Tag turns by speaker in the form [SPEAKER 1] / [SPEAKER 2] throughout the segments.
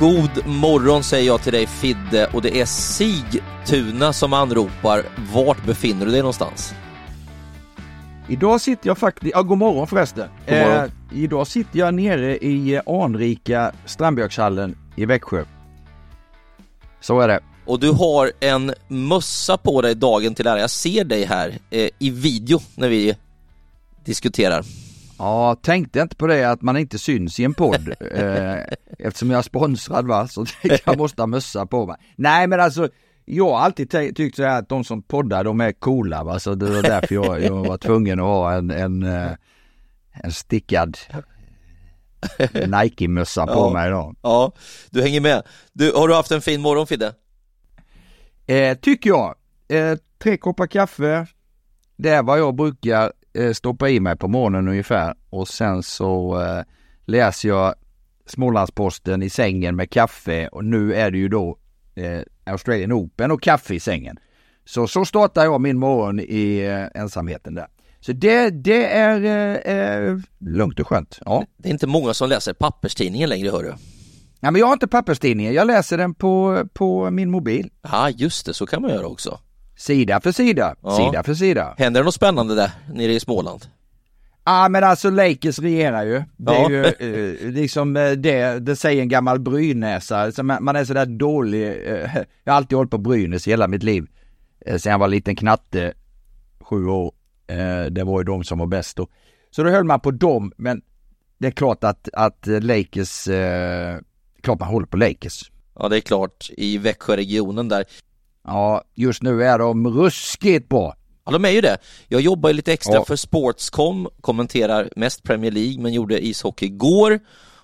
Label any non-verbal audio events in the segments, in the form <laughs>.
[SPEAKER 1] God morgon säger jag till dig Fidde och det är Sigtuna som anropar. Vart befinner du dig någonstans?
[SPEAKER 2] Idag sitter jag faktiskt, ja god morgon förresten.
[SPEAKER 1] God morgon.
[SPEAKER 2] Eh, idag sitter jag nere i eh, anrika Strandbjörkshallen i Växjö. Så är det.
[SPEAKER 1] Och du har en mössa på dig dagen till ära. Jag ser dig här eh, i video när vi diskuterar.
[SPEAKER 2] Ja, tänkte inte på det att man inte syns i en podd <laughs> eh, eftersom jag är sponsrad va, så jag måste ha mössa på mig. Nej men alltså, jag har alltid ty- tyckt så här att de som poddar de är coola va, så det var därför jag, jag var tvungen att ha en, en, eh, en stickad Nike-mössa på
[SPEAKER 1] Ja.
[SPEAKER 2] mig idag.
[SPEAKER 1] Ja, du hänger med. Du, har du haft en fin morgon Fidde?
[SPEAKER 2] Eh, tycker jag. Eh, tre koppar kaffe. Det är vad jag brukar stoppa i mig på morgonen ungefär. Och sen så eh, läser jag Smålandsposten i sängen med kaffe och nu är det ju då eh, Australian Open och kaffe i sängen. Så så startar jag min morgon i eh, ensamheten där. Så det, det är eh, eh, lugnt och skönt. Ja.
[SPEAKER 1] Det är inte många som läser papperstidningen längre hör du.
[SPEAKER 2] ja, men jag har inte papperstidningen. Jag läser den på, på min mobil.
[SPEAKER 1] Ja, just det, så kan man göra också.
[SPEAKER 2] Sida för sida,
[SPEAKER 1] Ja.
[SPEAKER 2] sida för sida.
[SPEAKER 1] Händer det något spännande där nere i Småland?
[SPEAKER 2] Ja men alltså Lakers regerar ju. Det är
[SPEAKER 1] Ja.
[SPEAKER 2] ju eh, liksom eh, det, det säger en gammal Brynäsare. Så man, man är sådär dålig. Eh, <laughs> jag har alltid hållit på Brynäs hela mitt liv. Eh, sen jag var liten knatte, sju år. Eh, det var ju de som var bäst då. Så då höll man på dem, men det är klart att, att Lakers, eh, klart man håller på Lakers.
[SPEAKER 1] Ja, det är klart, i Växjöregionen där.
[SPEAKER 2] Ja, just nu är de ruskigt bra.
[SPEAKER 1] Ja, de är ju det. Jag jobbar ju lite extra
[SPEAKER 2] Ja.
[SPEAKER 1] för Sportscom, kommenterar mest Premier League, men gjorde ishockey igår.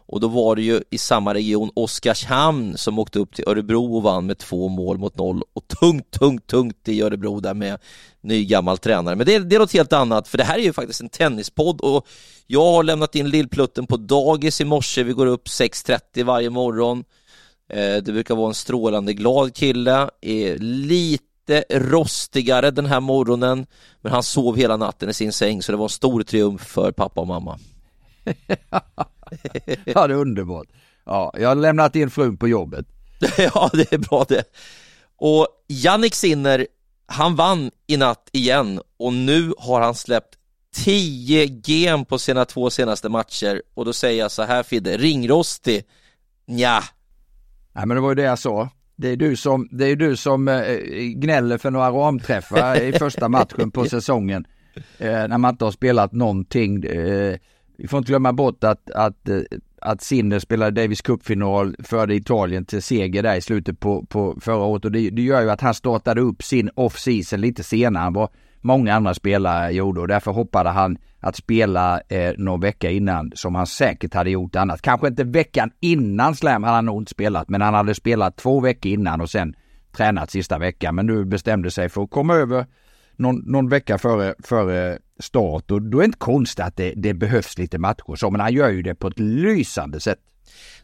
[SPEAKER 1] Och då var det ju i samma region Oskarshamn som åkte upp till Örebro och vann med två mål mot noll. Och tungt, tungt, tungt i Örebro där med ny gammal tränare. Men det, det är något helt annat, för det här är ju faktiskt en tennispodd och jag har lämnat in lillplutten på dagis i morse. Vi går upp 6.30 varje morgon. Eh, Det brukar vara en strålande glad kille, är lite rostigare den här morgonen, men han sov hela natten i sin säng så det var en stor triumf för pappa och mamma. <laughs>
[SPEAKER 2] Ja, det är underbart. Ja, jag har lämnat in frun på jobbet. <laughs>
[SPEAKER 1] ja, det är bra det. Och Jannik Sinner, han vann i natt igen och nu har han släppt 10 gem på sina två senaste matcher och då säger jag så här Fidde, ringrostig? Nja,
[SPEAKER 2] Nej men det var ju det jag sa. Det är du som, det är du som eh, gnäller för några ramträffar <laughs> i första matchen på säsongen. Eh, när man inte har spelat någonting. Eh, vi får inte glömma bort att, att, att Sinner spelade Davis Cup-final, förde Italien till seger där i slutet på, på förra året och det, det gör ju att han startade upp sin off-season lite senare än vad många andra spelare gjorde och därför hoppade han att spela eh, någon vecka innan som han säkert hade gjort annat. Kanske inte veckan innan Slam hade han nog inte spelat men han hade spelat två veckor innan och sen tränat sista veckan men nu bestämde sig för att komma över någon, någon vecka före, före start och då är det inte konstigt att det, det behövs lite matcher så men han gör ju det på ett lysande sätt.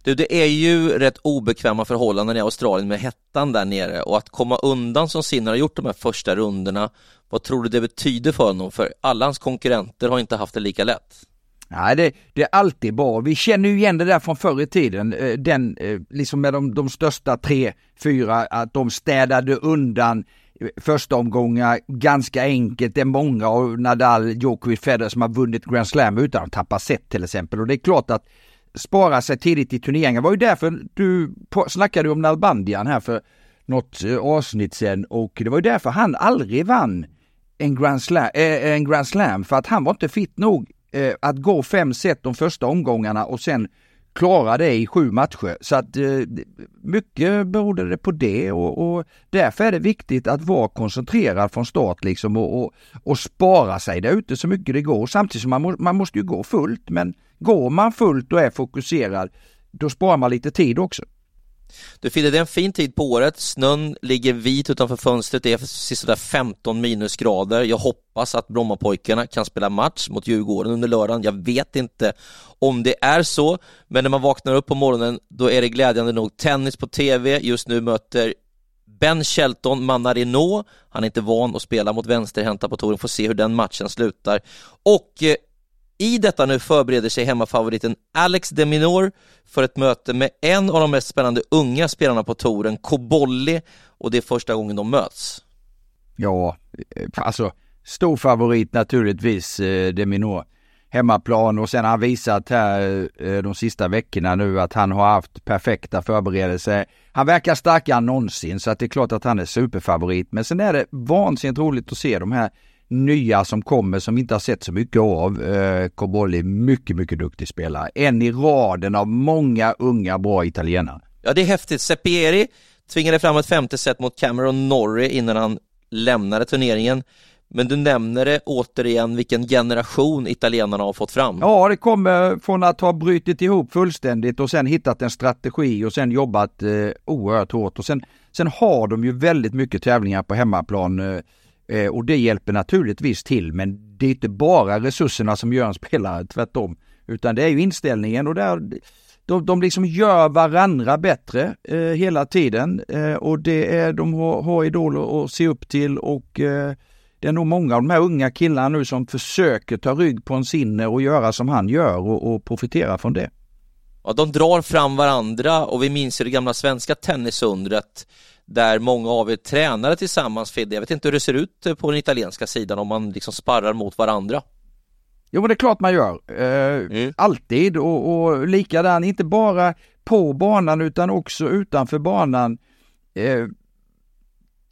[SPEAKER 1] Du, det är ju rätt obekväma förhållanden i Australien med hettan där nere och att komma undan som Sinner har gjort de här första rundorna, vad tror du det betyder för honom? För alla hans konkurrenter har inte haft det lika lätt.
[SPEAKER 2] Nej, det, det är alltid bra. Vi känner ju igen det där från förr i tiden. Eh, den, eh, liksom med de, de största tre, fyra, att de städade undan eh, första omgångar ganska enkelt. Det är många av Nadal, Djokovic, Federer som har vunnit Grand Slam utan att tappa set till exempel. Och det är klart att spara sig tidigt i turneringen. Det var ju därför du snackade om Nalbandian här för något eh, avsnitt sen och det var ju därför han aldrig vann en Grand Slam, äh, eh, en Grand Slam för att han var inte fit nog äh, att gå fem set de första omgångarna och sen klara det i sju matcher. Så att eh, mycket berodde det på det och, och därför är det viktigt att vara koncentrerad från start liksom och, och, och spara sig där ute så mycket det går samtidigt som man, må, man måste ju gå fullt men går man fullt och är fokuserad då sparar man lite tid också.
[SPEAKER 1] Du Fidde, det är en fin tid på året. Snön ligger vit utanför fönstret. Det är sisådär 15 minusgrader. Jag hoppas att Brommapojkarna kan spela match mot Djurgården under lördagen. Jag vet inte om det är så, men när man vaknar upp på morgonen då är det glädjande nog tennis på TV. Just nu möter Ben Shelton Manarino. Han är inte van att spela mot vänsterhänta på touren. Får se hur den matchen slutar. Och eh, i detta nu förbereder sig hemmafavoriten Alex de Minor för ett möte med en av de mest spännande unga spelarna på touren, Kobolli, och det är första gången de möts.
[SPEAKER 2] Ja, eh, alltså stor favorit naturligtvis, eh, de Minor hemmaplan och sen har han visat här eh, de sista veckorna nu att han har haft perfekta förberedelser. Han verkar starkare än någonsin så att det är klart att han är superfavorit. Men sen är det vansinnigt roligt att se de här nya som kommer som vi inte har sett så mycket av. Eh, Cobolli, mycket, mycket duktig spelare. En i raden av många unga bra italienare.
[SPEAKER 1] Ja, det är häftigt. Sepieri tvingade fram ett femte set mot Cameron Norrie innan han lämnade turneringen. Men du nämner det återigen vilken generation italienarna har fått fram.
[SPEAKER 2] Ja, det kommer från att ha brutit ihop fullständigt och sen hittat en strategi och sen jobbat eh, oerhört hårt och sen, sen har de ju väldigt mycket tävlingar på hemmaplan eh, eh och det hjälper naturligtvis till men det är inte bara resurserna som gör en spelare, tvärtom. Utan det är ju inställningen och där de, de liksom gör varandra bättre eh, hela tiden eh, och det är, de har, har idoler att se upp till och eh, det är nog många av de här unga killarna nu som försöker ta rygg på en sinne och göra som han gör och, och profitera från det.
[SPEAKER 1] Ja, de drar fram varandra och vi minns ju det gamla svenska tennisundret där många av er tränade tillsammans Fidde. Jag vet inte hur det ser ut på den italienska sidan om man liksom sparrar mot varandra.
[SPEAKER 2] Jo men det är klart man gör. Eh, mm. Alltid och, och likadan, inte bara på banan utan också utanför banan. Eh,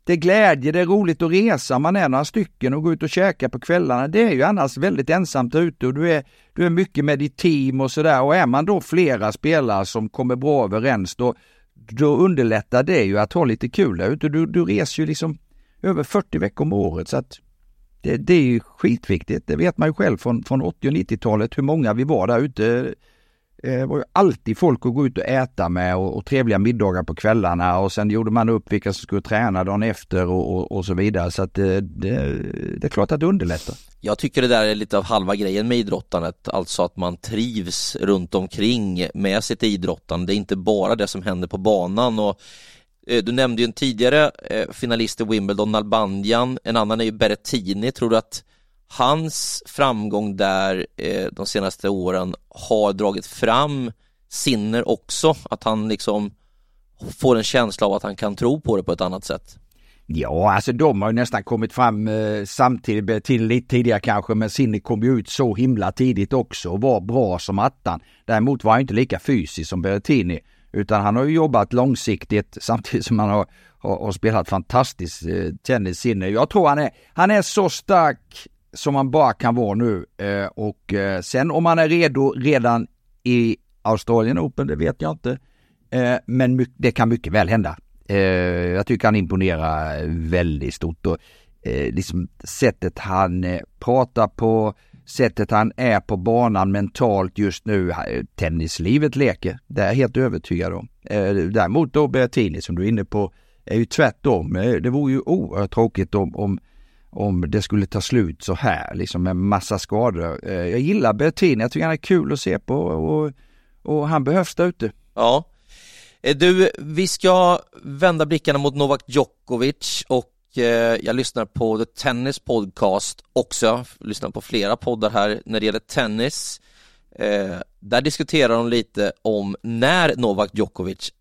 [SPEAKER 2] det är glädje, det är roligt att resa, man är några stycken och gå ut och käka på kvällarna. Det är ju annars väldigt ensamt ute och du är, du är mycket med ditt team och sådär. Och är man då flera spelare som kommer bra överens då, då underlättar det ju att ha lite kul där ute. Du, du reser ju liksom över 40 veckor om året så att det, det är ju skitviktigt. Det vet man ju själv från, från 80 och 90-talet hur många vi var där ute eh, var ju alltid folk att gå ut och äta med och, och, trevliga middagar på kvällarna och sen gjorde man upp vilka som skulle träna dagen efter och, och, och så vidare. Så att det, det, det, är klart att det underlättar.
[SPEAKER 1] Jag tycker det där är lite av halva grejen med idrottandet, alltså att man trivs runt omkring med sitt idrottande. Det är inte bara det som händer på banan och eh, du nämnde ju en tidigare eh, finalist i Wimbledon, Nalbandian, en annan är ju Berrettini. Tror du att hans framgång där eh, de senaste åren har dragit fram Sinner också, att han liksom får en känsla av att han kan tro på det på ett annat sätt.
[SPEAKER 2] Ja, alltså de har ju nästan kommit fram eh, samtidigt, eh, till lite tidigare kanske, men Sinne kom ju ut så himla tidigt också och var bra som attan. Däremot var han inte lika fysisk som Berrettini, utan han har ju jobbat långsiktigt <laughs> samtidigt som han har, har, har spelat fantastiskt eh, tennis. Sinne. Jag tror han är, han är så stark som man bara kan vara nu. Eh, och eh, sen om man är redo redan i Australien Open, det vet jag inte. Eh, men det kan mycket väl hända. Eh, jag tycker han imponerar väldigt stort och eh, liksom sättet han eh, pratar på, sättet han är på banan mentalt just nu. Tennislivet leker, det är jag helt övertygad om. Däremot då Bertini som du är inne på är ju tvärtom. Det vore ju oerhört tråkigt om, om om det skulle ta slut så här, liksom med massa skador. Eh, jag gillar Bertin, jag tycker han är kul att se på och, och han behövs där ute.
[SPEAKER 1] Ja. Eh, du, vi ska vända blickarna mot Novak Djokovic och eh, jag lyssnar på The Tennis Podcast också, jag lyssnar på flera poddar här när det gäller tennis. Där diskuterar de lite om när Novak Djokovic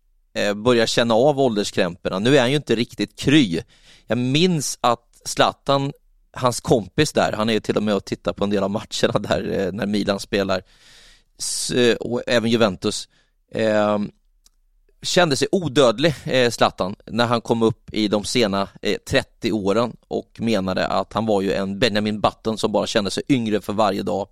[SPEAKER 1] börjar känna av ålderskrämporna. Nu är han ju inte riktigt kry. Jag minns att Zlatan, hans kompis där, han är ju till och med och tittar på en del av matcherna där eh, när Milan spelar eh, och även Juventus ehm, kände sig odödlig, eh, Zlatan, när han kom upp i de sena eh, 30 åren och menade att han var ju en Benjamin Button som bara kände sig yngre för varje dag.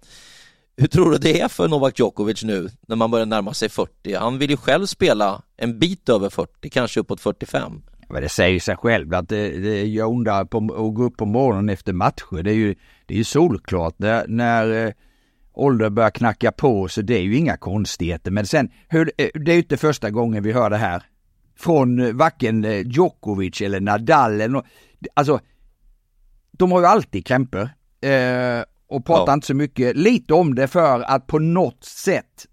[SPEAKER 1] Hur tror du det är för Novak Djokovic nu när man börjar närma sig 40? Han vill ju själv spela en bit över 40, kanske uppåt 45.
[SPEAKER 2] Men det säger sig själv att det, det gör ondare på att gå upp på morgonen efter matcher. Det är ju, det är ju solklart när, när eh, åldern börjar knacka på så det är ju inga konstigheter. Men sen, hur, eh, det är ju inte första gången vi hör det här. Från eh, varken Djokovic eller Nadal eller no, Alltså, de har ju alltid krämpor. Eh, och pratar ja. inte så mycket, lite om det för att på något sätt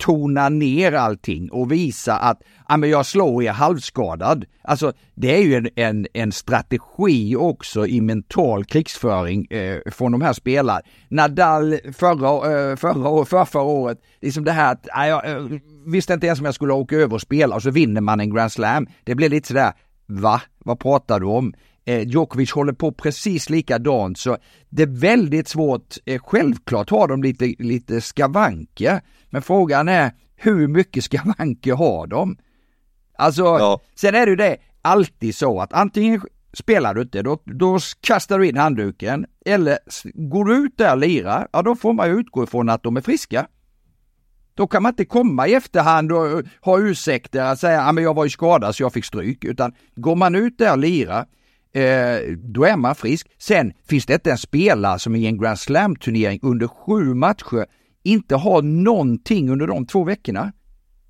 [SPEAKER 2] tona ner allting och visa att men jag slår er halvskadad. Alltså det är ju en, en, en strategi också i mental krigsföring eh, från de här spelarna. Nadal förra, eh, förra, för, förra året, liksom det här att jag eh, visste inte ens om jag skulle åka över och spela och så vinner man en Grand Slam. Det blir lite sådär, va? Vad pratar du om? Eh, Djokovic håller på precis likadant så det är väldigt svårt. Eh, självklart har de lite, lite skavanker, men frågan är hur mycket skavanker har de? Alltså, ja. sen är det ju det alltid så att antingen spelar du inte, då, då kastar du in handduken, eller går du ut där och lirar, ja då får man ju utgå ifrån att de är friska. Då kan man inte komma i efterhand och ha ursäkter att säga att jag var ju skadad så jag fick stryk, utan går man ut där och lirar, eh, då är man frisk. Sen finns det inte en spelare som i en Grand Slam-turnering under sju matcher inte har någonting under de två veckorna.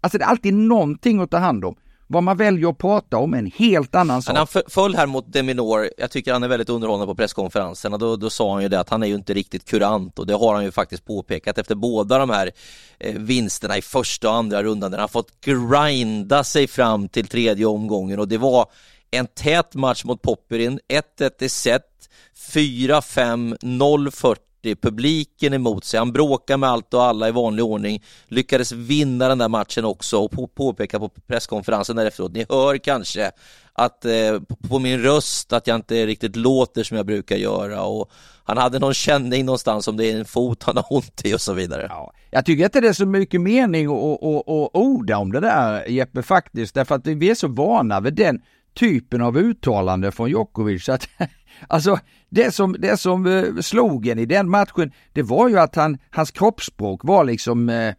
[SPEAKER 2] Alltså det är alltid någonting att ta hand om. Vad man väljer att prata om är en helt annan sak.
[SPEAKER 1] Han föll här mot Deminor, jag tycker han är väldigt underhållande på presskonferenserna, då, då sa han ju det att han är ju inte riktigt kurant. Och det har han ju faktiskt påpekat efter båda de här eh, vinsterna i första och andra rundan. Där han fått grinda sig fram till tredje omgången. Och det var en tät match mot Popperin, 1-1 i set, 4-5, 0-40 publiken emot sig. Han bråkar med allt och alla i vanlig ordning, lyckades vinna den där matchen också och på, påpeka på presskonferensen där efteråt, ni hör kanske att eh, på min röst att jag inte riktigt låter som jag brukar göra och han hade någon känning någonstans om det är en fot han har ont i och så vidare. Ja,
[SPEAKER 2] jag tycker inte det är så mycket mening och att orda om det där Jeppe faktiskt, därför att vi är så vana vid den typen av uttalande från Djokovic. Att, <laughs> alltså det som, det som eh, slogen i den matchen, det var ju att han, hans kroppsspråk var liksom, eh,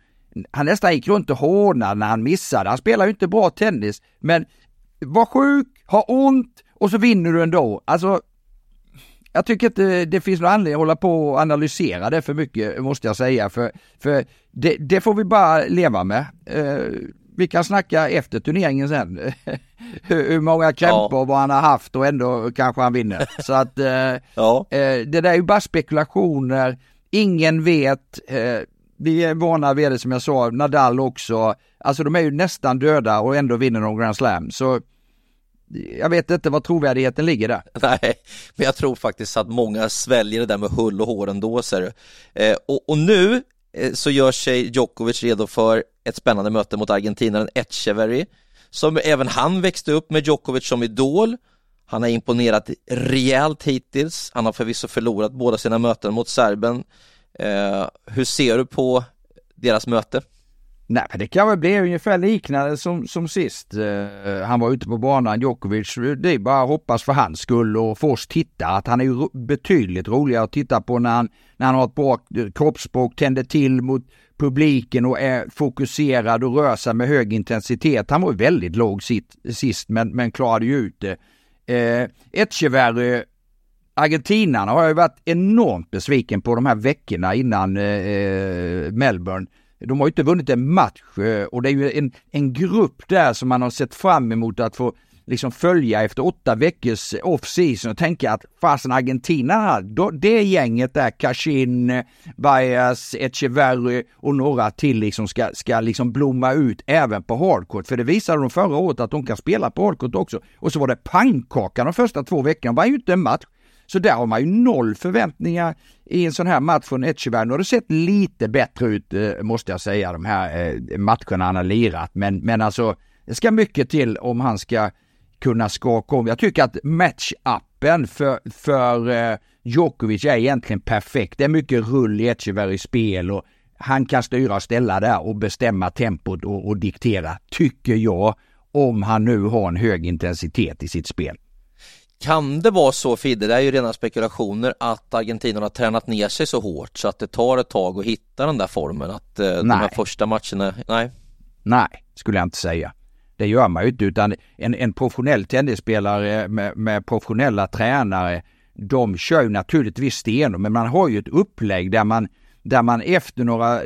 [SPEAKER 2] han nästan gick runt och hånade när han missade. Han spelar ju inte bra tennis, men var sjuk, ha ont och så vinner du ändå. Alltså, jag tycker inte det finns någon anledning att hålla på och analysera det för mycket, måste jag säga, för, för det, det får vi bara leva med. Eh, vi kan snacka efter turneringen sen. <laughs> hur, många krämpor ja. vad han har haft och ändå kanske han vinner. <laughs> Så att eh, ja. eh, det där är ju bara spekulationer. Ingen vet. Eh, vi är vana vid det som jag sa, Nadal också. Alltså de är ju nästan döda och ändå vinner de Grand Slam. Så jag vet inte vad trovärdigheten ligger där. <laughs>
[SPEAKER 1] Nej, men jag tror faktiskt att många sväljer det där med hull och hår ändå. Ser eh, och, och nu Eh, så gör sig Djokovic redo för ett spännande möte mot argentinaren Echeverry som även han växte upp med Djokovic som idol. Han har imponerat rejält hittills. Han har förvisso förlorat båda sina möten mot serben. Eh, hur ser du på deras möte?
[SPEAKER 2] Nej, men det kan väl bli ungefär liknande som, som sist. Uh, han var ute på banan, Djokovic. Det är bara att hoppas för hans skull och för oss titta att han är ju betydligt roligare att titta på när han, när han har ett bra eh, kroppsspråk, tänder till mot publiken och är fokuserad och rör sig med hög intensitet. Han var ju väldigt låg sitt, sist men, men klarade ju ut det. Eh, uh, Echeverry, Argentinarna har ju varit enormt besviken på de här veckorna innan eh, Melbourne. De har ju inte vunnit en match eh, och det är ju en, en grupp där som man har sett fram emot att få liksom följa efter åtta veckors off-season och tänka att fasen Argentina, då, det gänget där, Cashin, Baez, Echeverry och några till liksom ska, ska liksom blomma ut även på hardcourt. För det visade de förra året att de kan spela på hardcourt också. Och så var det pannkaka de första två veckorna, de var ju inte en match. Så där har man ju noll förväntningar i en sån här match från Echeverry. Nu har det sett lite bättre ut, eh, måste jag säga, de här eh, matcherna han har lirat. Men, men alltså, det ska mycket till om han ska kunna skaka om. Jag tycker att matchuppen för, för eh, Djokovic är egentligen perfekt. Det är mycket rull i Echeverrys spel och han kan styra och ställa där och bestämma tempot och, och diktera, tycker jag, om han nu har en hög intensitet i sitt spel.
[SPEAKER 1] Kan det vara så Fidde, det är ju rena spekulationer, att Argentina har tränat ner sig så hårt så att det tar ett tag att hitta den där formen? Att eh, de här första matcherna, nej?
[SPEAKER 2] Nej, skulle jag inte säga. Det gör man ju inte utan en, en professionell tennisspelare med, med professionella tränare, de kör ju naturligtvis stenhårt men man har ju ett upplägg där man, där man efter några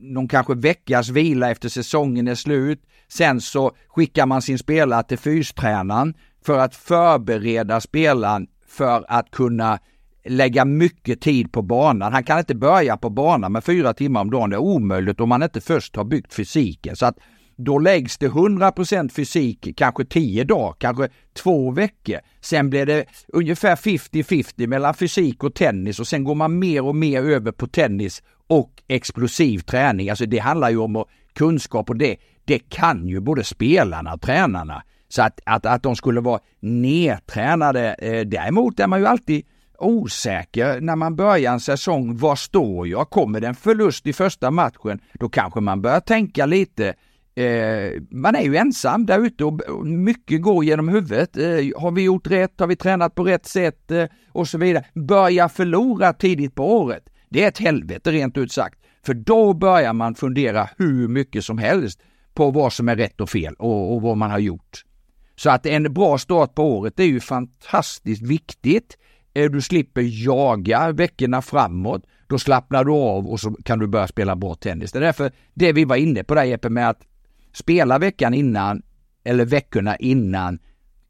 [SPEAKER 2] någon kanske veckas vila efter säsongen är slut. Sen så skickar man sin spelare till fystränaren för att förbereda spelaren för att kunna lägga mycket tid på banan. Han kan inte börja på banan med fyra timmar om dagen. Det är omöjligt om man inte först har byggt fysiken. Så att då läggs det 100% fysik, kanske 10 dagar, kanske två veckor. Sen blir det ungefär 50-50 mellan fysik och tennis och sen går man mer och mer över på tennis och explosiv träning. Alltså det handlar ju om kunskap och det, det kan ju både spelarna och tränarna. Så att, att, att de skulle vara nedtränade, eh, däremot är man ju alltid osäker när man börjar en säsong. Var står jag? Kommer det en förlust i första matchen? Då kanske man börjar tänka lite Eh, man är ju ensam där ute och mycket går genom huvudet. Eh, har vi gjort rätt? Har vi tränat på rätt sätt? Eh, och så vidare. Börja förlora tidigt på året. Det är ett helvete rent ut sagt. För då börjar man fundera hur mycket som helst på vad som är rätt och fel och, och vad man har gjort. Så att en bra start på året är ju fantastiskt viktigt. Eh, du slipper jaga veckorna framåt. Då slappnar du av och så kan du börja spela bra tennis. Det är därför det vi var inne på där Jeppe med att spela veckan innan eller veckorna innan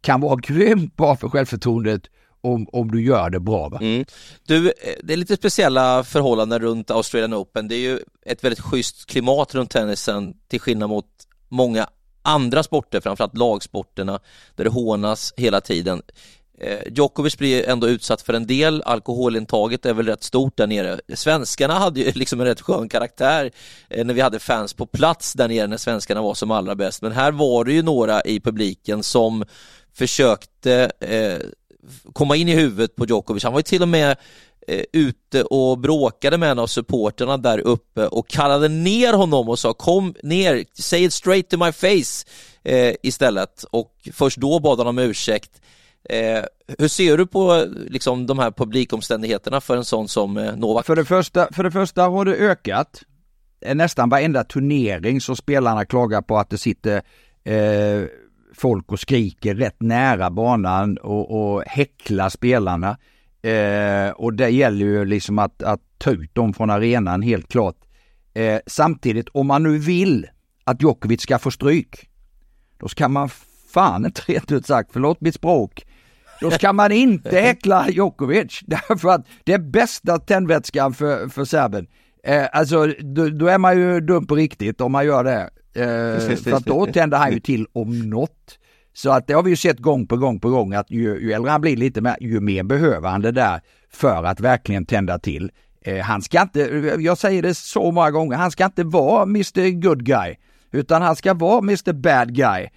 [SPEAKER 2] kan vara <laughs> grymt bra för självförtroendet om, om du gör det bra. Va? Mm.
[SPEAKER 1] Du, eh, det är lite speciella förhållanden runt Australian Open. Det är ju ett väldigt schysst klimat runt tennisen till skillnad mot många andra sporter, framförallt lagsporterna, där det hånas hela tiden. Eh, Djokovic blir ändå utsatt för en del, alkoholintaget är väl rätt stort där nere. Svenskarna hade ju <laughs> liksom en rätt skön karaktär eh, när vi hade fans på plats där nere när svenskarna var som allra bäst. Men här var det ju några i publiken som försökte eh, komma in i huvudet på Djokovic. Han var ju till och med eh, ute och bråkade med en av supporterna där uppe och kallade ner honom och sa kom ner, say it straight to my face eh, istället och först då bad han om ursäkt. Eh, hur ser du på liksom, de här publikomständigheterna för en sån som eh, Novak?
[SPEAKER 2] För det, första, för det första har det ökat. Eh, nästan varenda turnering så spelarna klagar på att det sitter eh, folk och skriker rätt nära banan och, och häcklar spelarna. Eh, och det gäller ju liksom att, att ta ut dem från arenan helt klart. Eh, samtidigt, om man nu vill att Djokovic ska få stryk, då ska man fan inte <laughs> rent ut sagt, förlåt mitt språk, då ska man inte <laughs> häckla Djokovic <laughs> därför att det är bästa tändvätskan för, för serben. Eh, alltså då, då, är man ju dum på riktigt om man gör det. Eh, för att då tänder han ju till om något. Så att det har vi ju sett gång på gång på gång att ju, ju äldre han blir lite mer, ju mer behöver han det där för att verkligen tända till. Eh, han ska inte, jag säger det så många gånger, han ska inte vara Mr Good Guy. Utan han ska vara Mr Bad Guy.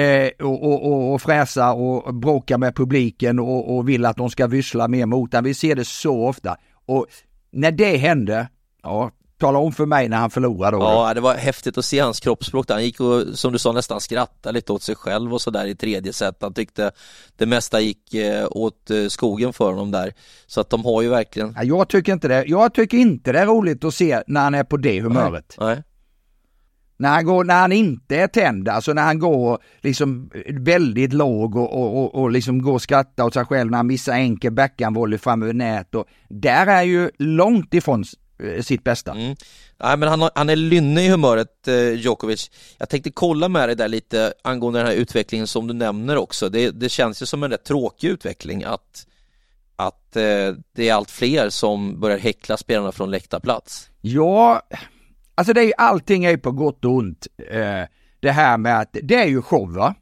[SPEAKER 2] Eh, och, och, och, fräsa och bråka med publiken och, och vill att de ska vyssla mer mot honom. Vi ser det så ofta. Och när det händer, ja, tala om för mig när han förlorade då.
[SPEAKER 1] Ja, det var häftigt att se hans kroppsspråk där. Han gick och, som du sa, nästan skrattade lite åt sig själv och sådär i tredje set. Han tyckte det mesta gick eh, åt eh, skogen för honom där. Så att de har ju verkligen...
[SPEAKER 2] Ja, jag tycker inte det. Jag tycker inte det är roligt att se när han är på det humöret.
[SPEAKER 1] Nej. Nej.
[SPEAKER 2] När han, går, när han inte är tänd, alltså när han går liksom väldigt låg och, och, och, och liksom går och skrattar åt sig själv när han missar enkel backhandvolley fram över nät och där är ju långt ifrån sitt bästa. Mm.
[SPEAKER 1] Nej, men han, han är lynne i humöret, eh, Djokovic. Jag tänkte kolla med dig där lite angående den här utvecklingen som du nämner också. Det, det känns ju som en rätt tråkig utveckling att, att eh, det är allt fler som börjar häckla spelarna från läktarplats.
[SPEAKER 2] Ja, Alltså det är ju allting är på gott och ont. Eh, det här med att det är ju show va.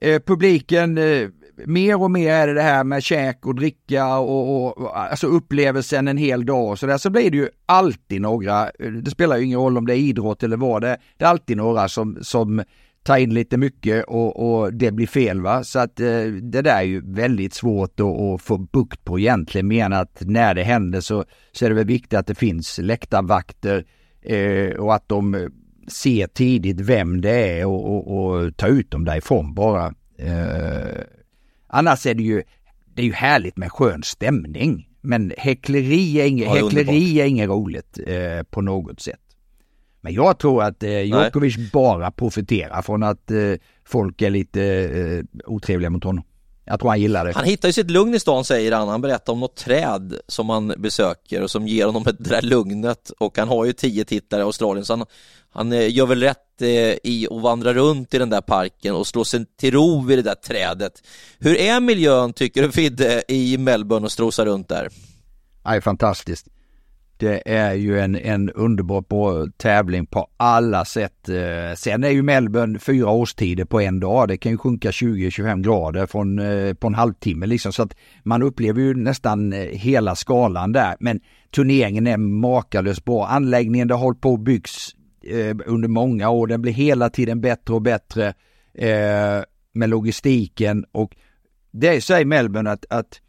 [SPEAKER 2] Eh, publiken, eh, mer och mer är det det här med käk och dricka och, och alltså upplevelsen en hel dag och sådär. Så blir det ju alltid några, det spelar ju ingen roll om det är idrott eller vad det är, det är alltid några som, som tar in lite mycket och, och det blir fel va. Så att eh, det där är ju väldigt svårt att, att få bukt på egentligen. Men att när det händer så, så är det väl viktigt att det finns läktarvakter eh, och att de ser tidigt vem det är och, och, och tar ut dem därifrån bara. Eh, annars är det ju, det är ju härligt med skön stämning. Men häckleri är inget, ja, häckleri är inget roligt eh, på något sätt. Men jag tror att eh, Djokovic bara profiterar från att eh, folk är lite eh, otrevliga mot honom. Jag tror han gillar det.
[SPEAKER 1] Han hittar ju sitt lugn i stan säger han. Han berättar om något träd som han besöker och som ger honom det där lugnet och han har ju tio titlar i Australien så han, han eh, gör väl rätt Eh, i att vandra runt i den där parken och slå sig till ro vid det där trädet. Hur är miljön tycker du Fidde i Melbourne och strosa runt där?
[SPEAKER 2] Det är fantastiskt. Det är ju en, en underbar bra tävling på alla sätt. Eh, sen är ju Melbourne fyra årstider på en dag. Det kan ju sjunka 20-25 grader från, eh, på en halvtimme liksom. Så att man upplever ju nästan hela skalan där. Men turneringen är makalöst bra. Anläggningen har hållit på och byggts. Eh, under många år. Den blir hela tiden bättre och bättre eh, med logistiken och det säger Melbourne att, att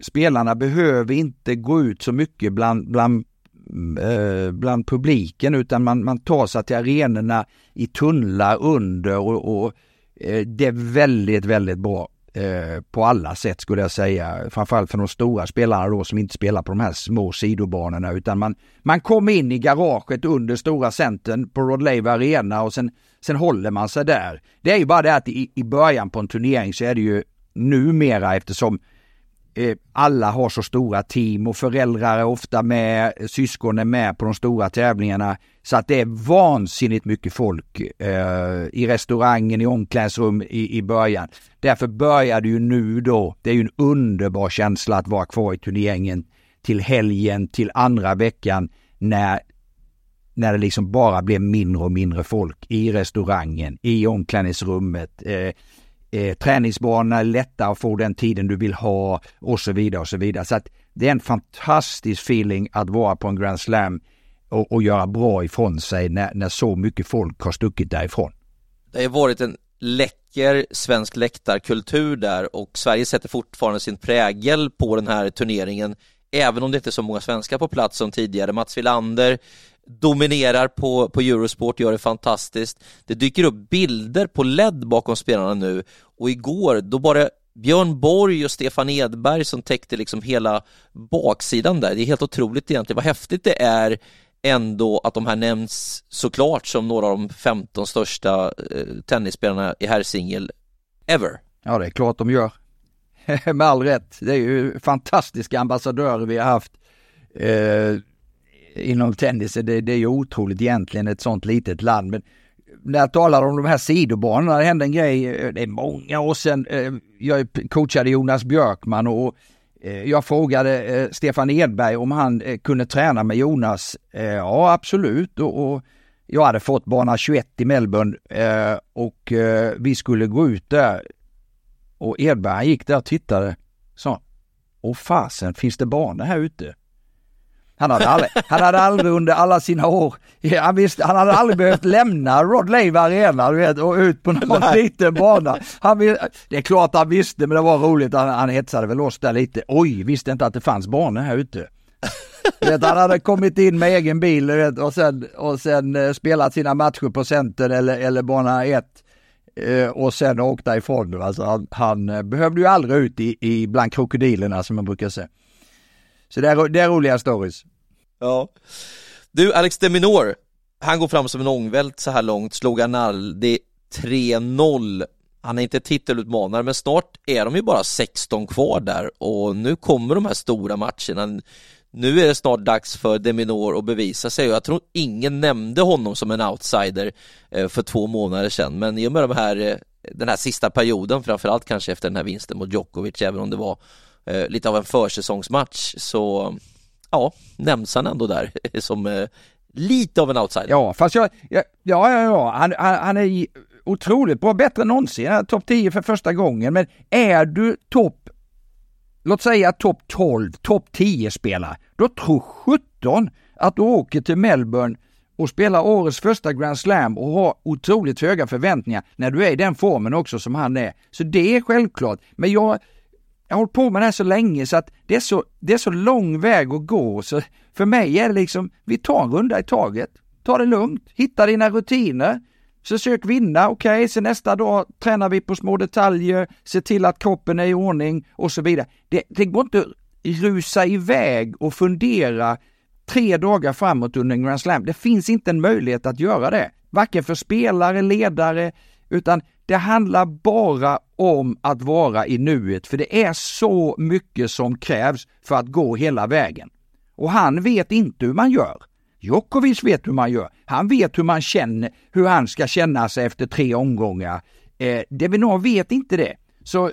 [SPEAKER 2] spelarna behöver inte gå ut så mycket bland, bland, eh, bland publiken utan man, man tar sig till arenorna i tunnlar under och, och eh, det är väldigt, väldigt bra eh, på alla sätt skulle jag säga. Framförallt för de stora spelarna då som inte spelar på de här små sidobanorna utan man, man kom in i garaget under stora centern på Rod Laver Arena och sen, sen håller man sig där. Det är ju bara det att i, i början på en turnering så är det ju numera eftersom Eh, Eh, alla har så stora team och föräldrar är ofta med, syskon är med på de stora tävlingarna. Så att det är vansinnigt mycket folk eh, i restaurangen, i omklädningsrum i, i början. Därför börjar det ju nu då, det är ju en underbar känsla att vara kvar i turneringen till helgen, till andra veckan när när det liksom bara blir mindre och mindre folk i restaurangen, i omklädningsrummet. Eh, eh, träningsbanorna är lätta att få den tiden du vill ha och så vidare och så vidare. Så att det är en fantastisk feeling att vara på en Grand Slam och, och göra bra ifrån sig när, när så mycket folk har stuckit därifrån.
[SPEAKER 1] Det har varit en läcker svensk läktarkultur där och Sverige sätter fortfarande sin prägel på den här turneringen även om det inte är så många svenskar på plats som tidigare. Mats Wilander dominerar på, på Eurosport, gör det fantastiskt. Det dyker upp bilder på LED bakom spelarna nu och igår då var det Björn Borg och Stefan Edberg som täckte liksom hela baksidan där. Det är helt otroligt egentligen vad häftigt det är ändå att de här nämns såklart som några av de 15 största eh, tennisspelarna i herrsingel ever.
[SPEAKER 2] Ja, det är klart de gör. <laughs> Med all rätt. Det är ju fantastiska ambassadörer vi har haft. Eh, inom tennis, det, det är ju otroligt egentligen ett sånt litet land. Men när jag talar om de här sidobanorna, det hände en grej, eh, det är många år sedan, eh, jag coachade Jonas Björkman och eh, jag frågade eh, Stefan Edberg om han eh, kunde träna med Jonas. Ja, absolut. Och, jag hade fått bana 21 i Melbourne och vi skulle gå ut där. Och Edberg gick där och tittade. Sa, åh fasen, finns det banor här ute? Han hade, aldrig, han hade aldrig under alla sina år, han, visste, han hade aldrig behövt lämna Rod Laver Arena du vet, och ut på någon Nej. liten bana. Han, det är klart han visste men det var roligt, han, han hetsade väl oss där lite. Oj, visste inte att det fanns banor här ute. Vet, han hade kommit in med egen bil vet, och sen, och sen uh, spelat sina matcher på center eller, eller bana 1 uh, eh, Eh, och sen åkte ifrån. Alltså, han, han eh, behövde ju aldrig ut i, i bland krokodilerna som man brukar säga. Så det är, det är roliga stories.
[SPEAKER 1] Ja. Du, Alex Deminor, han går fram som en ångvält så här långt, slog Arnaldi 3-0. Han är inte titelutmanare, men snart är de ju bara 16 kvar där och nu kommer de här stora matcherna. Nu är det snart dags för Deminor att bevisa sig. Och jag tror ingen nämnde honom som en outsider eh, för två månader sedan, men i och med de här, eh, den här sista perioden, framförallt kanske efter den här vinsten mot Djokovic, även om det var eh, lite av en försäsongsmatch, så ja, nämns han ändå där <laughs> som lite av en outsider.
[SPEAKER 2] Ja, fast jag, ja, ja, ja, han, han, han är otroligt bra, bättre än någonsin, topp 10 för första gången, men är du topp, låt säga topp 12, topp 10 spelare, då tror 17 att du åker till Melbourne och spelar årets första Grand Slam och har otroligt höga förväntningar när du är i den formen också som han är. Så det är självklart. Men jag, jag har hållit på med det här så länge så att det är så, det är så lång väg att gå. Så för mig är det liksom, vi tar en runda i taget. Ta det lugnt, hitta dina rutiner. Försök vinna, okej, okay, sen nästa dag tränar vi på små detaljer, se till att kroppen är i ordning och så vidare. Det, det går inte att rusa iväg och fundera tre dagar framåt under en Grand Slam. Det finns inte en möjlighet att göra det. Varken för spelare, ledare, utan det handlar bara om att vara i nuet, för det är så mycket som krävs för att gå hela vägen. Och han vet inte hur man gör. Djokovic vet hur man gör. Han vet hur man känner, hur han ska känna sig efter tre omgångar. Eh, Devinor vet inte det. Så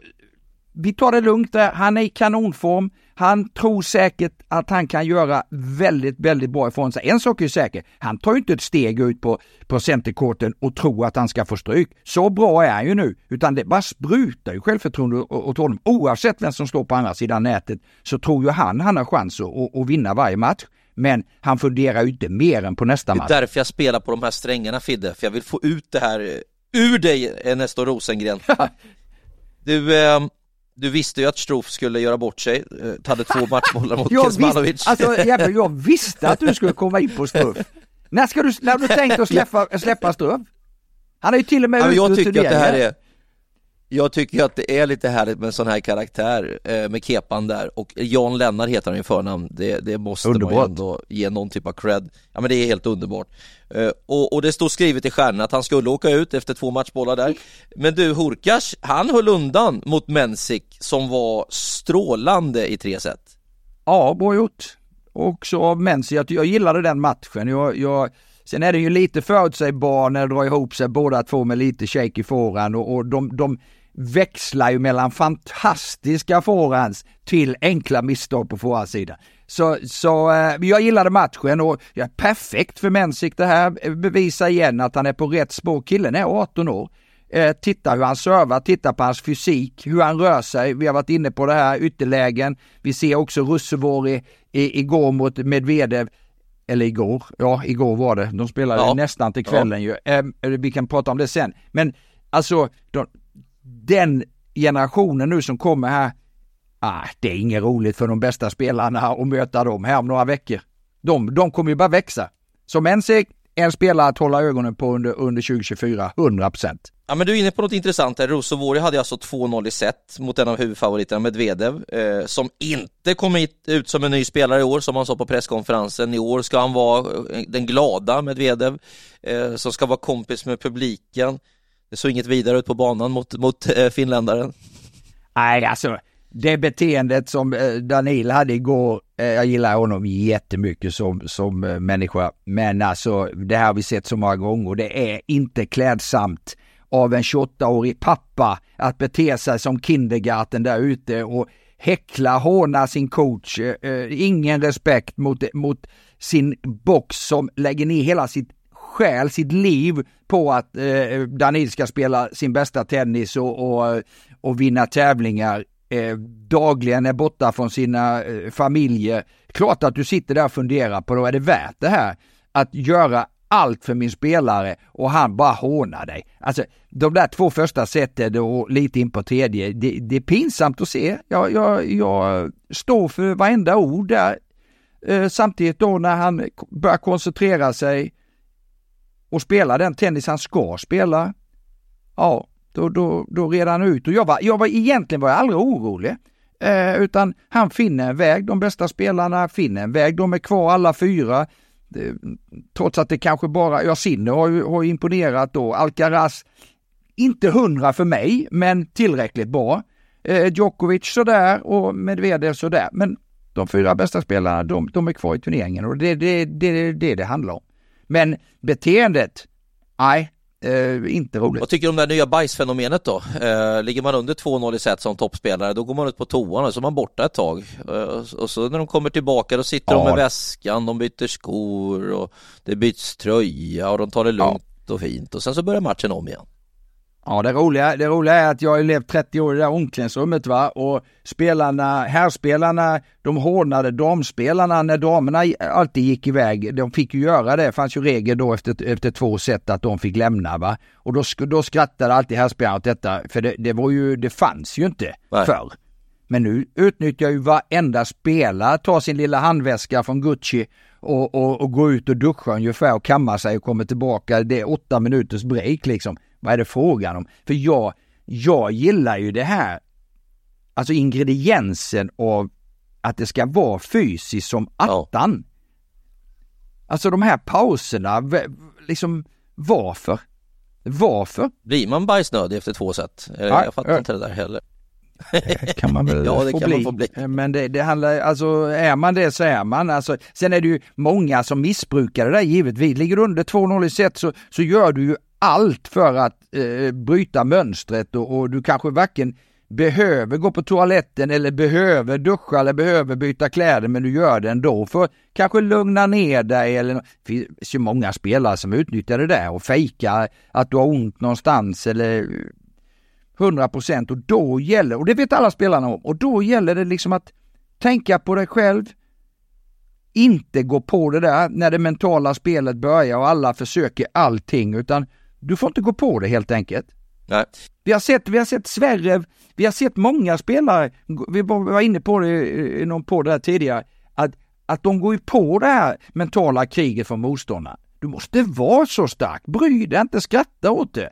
[SPEAKER 2] vi tar det lugnt där. Han är i kanonform. Han tror säkert att han kan göra väldigt, väldigt bra ifrån sig. En sak är säker, han tar ju inte ett steg ut på, på centerkorten och tror att han ska få stryk. Så bra är han ju nu, utan det bara sprutar ju självförtroende åt honom. Oavsett vem som står på andra sidan nätet så tror ju han han har chans att, att vinna varje match. Men han funderar ju inte mer än på nästa match.
[SPEAKER 1] Det är därför jag spelar på de här strängarna Fidde, för jag vill få ut det här ur dig Nestor Rosengren. du, eh, du visste ju att Strof skulle göra bort sig, eh, hade två matchbollar mot <laughs> Kuzmanovic.
[SPEAKER 2] Alltså jävlar, jag visste att du skulle komma in på Strof. När ska du, när har du tänkt att släppa, släppa Strof? Han är ju till och med
[SPEAKER 1] ja, ute Jag tycker att det här är jag tycker att det är lite härligt med en sån här karaktär eh, med kepan där och Jan Lennart heter han i förnamn. Det, det måste underbart. man ju ändå ge någon typ av cred. Ja men det är helt underbart. Eh, och, och, det står skrivet i stjärnan att han skulle åka ut efter två matchbollar där. Men du Horkas, han höll undan mot Mensik som var strålande i tre set.
[SPEAKER 2] Ja, bra gjort. Också av Mensik, jag, jag gillade den matchen. Jag, jag Sen är det ju lite förutsägbar när det drar ihop sig båda två med lite shaky forehand och, och de, de växlar ju mellan fantastiska forehands till enkla misstag på forehandsidan. Så, så eh, jag gillade matchen och ja, perfekt för Mensik det här. Eh, Bevisar igen att han är på rätt spår. Killen är 18 år. Eh, titta hur han servar, titta på hans fysik, hur han rör sig. Vi har varit inne på det här, ytterlägen. Vi ser också Russevori igår mot Medvedev eller igår, ja igår var det, de spelade ja. nästan till kvällen ja. ju. Eh, vi kan prata om det sen. Men alltså, de, den generationen nu som kommer här, ah, det är inget roligt för de bästa spelarna att möta dem här om några veckor. De, de kommer ju bara växa. Så Mensik, en spelare att hålla ögonen på under, under 2024, 100
[SPEAKER 1] Ja men du är inne på något intressant där, Rosovori hade alltså 2-0 i set mot en av huvudfavoriterna Medvedev eh, som inte kom ut som en ny spelare i år som han sa på presskonferensen. I år ska han vara eh, den glada Medvedev eh, som ska vara kompis med publiken. Det såg inget vidare ut på banan mot, mot eh, finländaren.
[SPEAKER 2] Nej, alltså det beteendet som eh, Daniel Danil hade igår, eh, jag gillar honom jättemycket som, som eh, människa, men alltså det här har vi sett så många gånger och det är inte klädsamt av en 28-årig pappa att bete sig som kindergarten där ute och häckla, håna sin coach. ingen respekt mot, mot sin box som lägger ner hela sitt själ, sitt liv på att eh, Danil ska spela sin bästa tennis och, och, och vinna tävlingar eh, dagligen är borta från sina eh, familjer. Klart att du sitter där och funderar på då är det värt det här att göra allt för min spelare och han bara hånar dig. Alltså de där två första sätten och lite in på tredje, det, det är pinsamt att se. Jag, jag, jag står för varenda ord där. Eh, samtidigt då när han börjar koncentrera sig och spela den tennis han ska spela, ja, då, då, då red han ut. Och jag var, jag var egentligen var jag aldrig orolig. Eh, utan han finner en väg, de bästa spelarna finner en väg, de är kvar alla fyra. Det, trots att det kanske bara, ja Sinner har ju har imponerat då, Alcaraz, inte hundra för mig, men tillräckligt bra. Eh, Djokovic sådär och Medvedev sådär, men de fyra bästa spelarna, de, de är kvar i turneringen och det är det, det, det, det handlar om. Men beteendet, nej, Eh, inte roligt.
[SPEAKER 1] Vad tycker du om det nya bajsfenomenet då? Eh, ligger man under 2-0 i set som toppspelare då går man ut på toan och så är man borta ett tag. Eh, och så när de kommer tillbaka då sitter ja. de med väskan, de byter skor och det byts tröja och de tar det lugnt ja. och fint och sen så börjar matchen om igen.
[SPEAKER 2] Ja, det roliga, det roliga är att jag har levt 30 år i det där omklädningsrummet va och spelarna, herrspelarna, de hånade damspelarna när damerna alltid gick iväg. De fick ju göra det, det fanns ju regel då efter, efter två set att de fick lämna va. Och då, då skrattade alltid herrspelarna åt detta, för det, det var ju, det fanns ju inte Nej. förr. Men nu utnyttjar ju varenda spelare, tar sin lilla handväska från Gucci och, och, och går ut och duschar ungefär och kammar sig och kommer tillbaka. Det är åtta minuters break liksom. Vad är det frågan om? För jag, jag gillar ju det här, alltså ingrediensen av att det ska vara fysiskt som attan. Ja. Alltså de här pauserna, liksom varför? Varför?
[SPEAKER 1] Blir man bajsnödig efter två set? Ja, jag fattar ja. inte det där heller.
[SPEAKER 2] Det kan man väl <laughs>
[SPEAKER 1] ja, det kan
[SPEAKER 2] bli.
[SPEAKER 1] Man få bli.
[SPEAKER 2] Men det, det, handlar, alltså är man det så är man. Alltså, sen är det ju många som missbrukar det där givetvis. Ligger du under 2-0 i set så, så gör du ju allt för att eh, bryta mönstret och, och, du kanske varken behöver gå på toaletten eller behöver duscha eller behöver byta kläder men du gör det ändå för att kanske lugna ner dig eller det finns ju många spelare som utnyttjar det där och fejkar att du har ont någonstans eller eh, 100 procent och då gäller, och det vet alla spelarna om, och då gäller det liksom att tänka på dig själv, inte gå på det där när det mentala spelet börjar och alla försöker allting utan du får inte gå på det helt enkelt.
[SPEAKER 1] Nej.
[SPEAKER 2] Vi har sett, vi har sett Sverre, vi har sett många spelare, vi var inne på det i någon podd där tidigare, att, att de går ju på det här mentala kriget från motståndarna. Du måste vara så stark, bry dig inte, skratta åt det.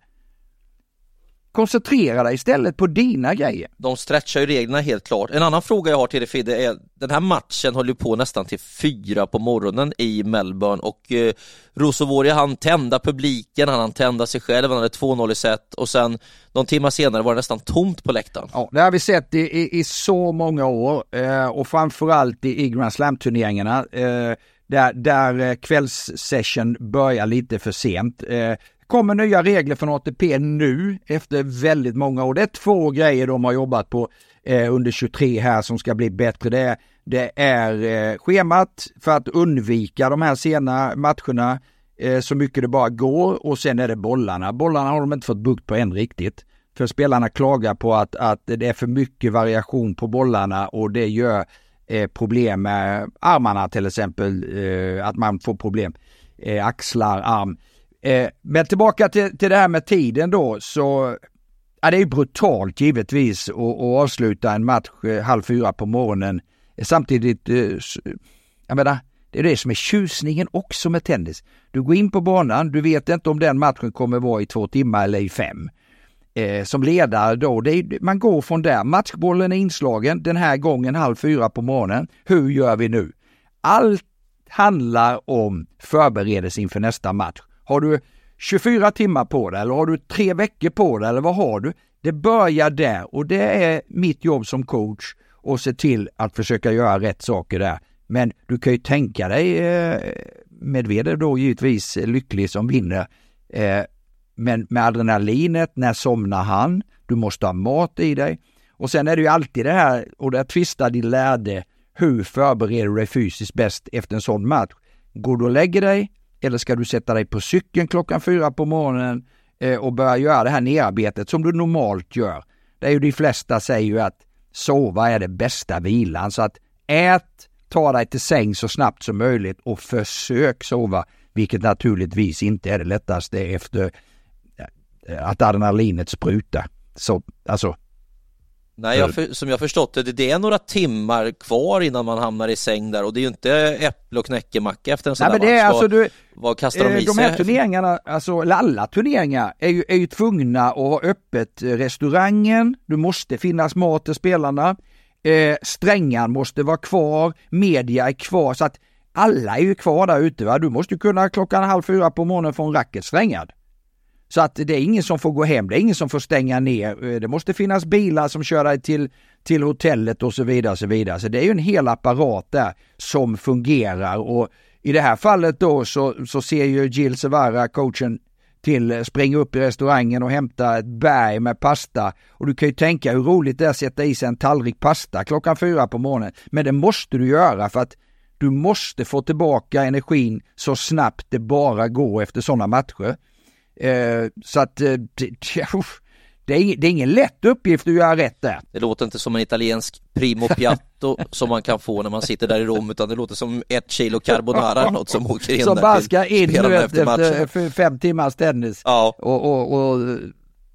[SPEAKER 2] Koncentrera dig istället på dina grejer.
[SPEAKER 1] De stretchar ju reglerna helt klart. En annan fråga jag har till dig Fidde är, den här matchen håller på nästan till fyra på morgonen i Melbourne och eh, Rosovoria han tända publiken, han tända sig själv, han hade 2-0 i set och sen någon timme senare var det nästan tomt på läktaren.
[SPEAKER 2] Ja, det har vi sett i, i, i så många år eh, och framförallt i, i Grand Slam-turneringarna. Eh, där, där eh, kvällssession börjar lite för sent. Eh, kommer nya regler från ATP nu efter väldigt många år. Det är två grejer de har jobbat på eh, under 23 här som ska bli bättre. Det är, det är eh, schemat för att undvika de här sena matcherna eh, så mycket det bara går och sen är det bollarna. Bollarna har de inte fått bukt på än riktigt. För spelarna klagar på att, att det är för mycket variation på bollarna och det gör eh, problem med armarna till exempel. Eh, att man får problem. Eh, axlar, arm. Eh, men tillbaka till, till det här med tiden då så ja, det är brutalt givetvis att, att avsluta en match eh, halv fyra på morgonen. Samtidigt, eh, jag menar, det är det som är tjusningen också med tennis. Du går in på banan, du vet inte om den matchen kommer vara i två timmar eller i fem. Eh, som ledare då, är, man går från där, matchbollen är inslagen den här gången halv fyra på morgonen. Hur gör vi nu? Allt handlar om förberedelse inför nästa match. Har du 24 timmar på dig eller har du tre veckor på dig eller vad har du? Det börjar där och det är mitt jobb som coach och se till att försöka göra rätt saker där. Men du kan ju tänka dig eh, Medvedev då givetvis lycklig som vinner. Eh, men med adrenalinet, när somnar han? Du måste ha mat i dig. Och sen är det ju alltid det här, och där tvistar din lärde, hur förbereder du dig fysiskt bäst efter en sån match? Går du och lägger dig eller ska du sätta dig på cykeln klockan fyra på morgonen eh, och börja göra det här nerarbetet som du normalt gör? Det är ju de flesta säger ju att sova är det bästa vilan, så att ät, ta dig till säng så snabbt som möjligt och försök sova, vilket naturligtvis inte är det lättaste efter eh, att adrenalinet sprutar. Så, alltså,
[SPEAKER 1] Nej, jag för, som jag förstått det, det är några timmar kvar innan man hamnar i säng där och det är ju inte äpple och knäckemacka efter en sån
[SPEAKER 2] Nej,
[SPEAKER 1] där
[SPEAKER 2] men det är
[SPEAKER 1] match.
[SPEAKER 2] Alltså, du,
[SPEAKER 1] vad kastar de i
[SPEAKER 2] De här
[SPEAKER 1] sig?
[SPEAKER 2] turneringarna, alltså alla turneringar är ju, är ju tvungna att ha öppet restaurangen, du måste finnas mat till spelarna, eh, strängan måste vara kvar, media är kvar, så att alla är ju kvar där ute. Va? Du måste ju kunna klockan halv fyra på morgonen få en racket strängad. Så att det är ingen som får gå hem, det är ingen som får stänga ner. Eh, det måste finnas bilar som kör dig till, till hotellet och så vidare. Och så vidare. Så det är ju en hel apparat där som fungerar och i det här fallet då så, så ser ju Jill Sevara, coachen, till springa upp i restaurangen och hämta ett berg med pasta. Och du kan ju tänka hur roligt det är att sätta i sig en tallrik pasta klockan fyra på morgonen. Men det måste du göra för att du måste få tillbaka energin så snabbt det bara går efter sådana matcher. Eh, så att eh, det, <laughs> är, det är ingen lätt uppgift att göra rätt där.
[SPEAKER 1] Det låter inte som en italiensk primo piatto <laughs> som man kan få när man sitter där i Rom utan det låter som ett kilo carbonara eller något som <laughs> åker in
[SPEAKER 2] Som
[SPEAKER 1] där
[SPEAKER 2] bara ska in efter,
[SPEAKER 1] matchen.
[SPEAKER 2] efter fem timmars tennis.
[SPEAKER 1] Ja,
[SPEAKER 2] Och, och, och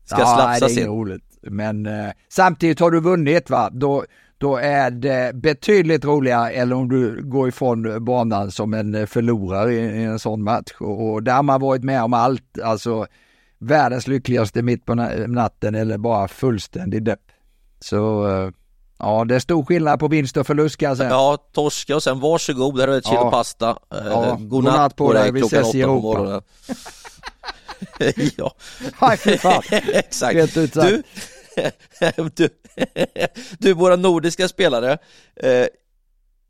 [SPEAKER 1] ska
[SPEAKER 2] ja, nej, det är inget
[SPEAKER 1] in.
[SPEAKER 2] roligt. Men eh, samtidigt har du vunnit va, då, då är det betydligt roligare än om du går ifrån banan som en förlorare i, en sån match. Och, där har man varit med om allt, alltså världens lyckligaste mitt på na- natten eller bara fullständig depp. Så eh, ja, det är stor skillnad på vinst och förlust kan jag säga.
[SPEAKER 1] Ja, torska och sen varsågod, här har du ett kilo
[SPEAKER 2] Ja.
[SPEAKER 1] pasta. Eh,
[SPEAKER 2] Ja,
[SPEAKER 1] God natt på dig
[SPEAKER 2] vi ses i
[SPEAKER 1] på
[SPEAKER 2] Europa. <laughs> <laughs>
[SPEAKER 1] ja,
[SPEAKER 2] fan. <laughs>
[SPEAKER 1] exakt. Du, <laughs> du, <laughs> du, våra nordiska spelare. Eh,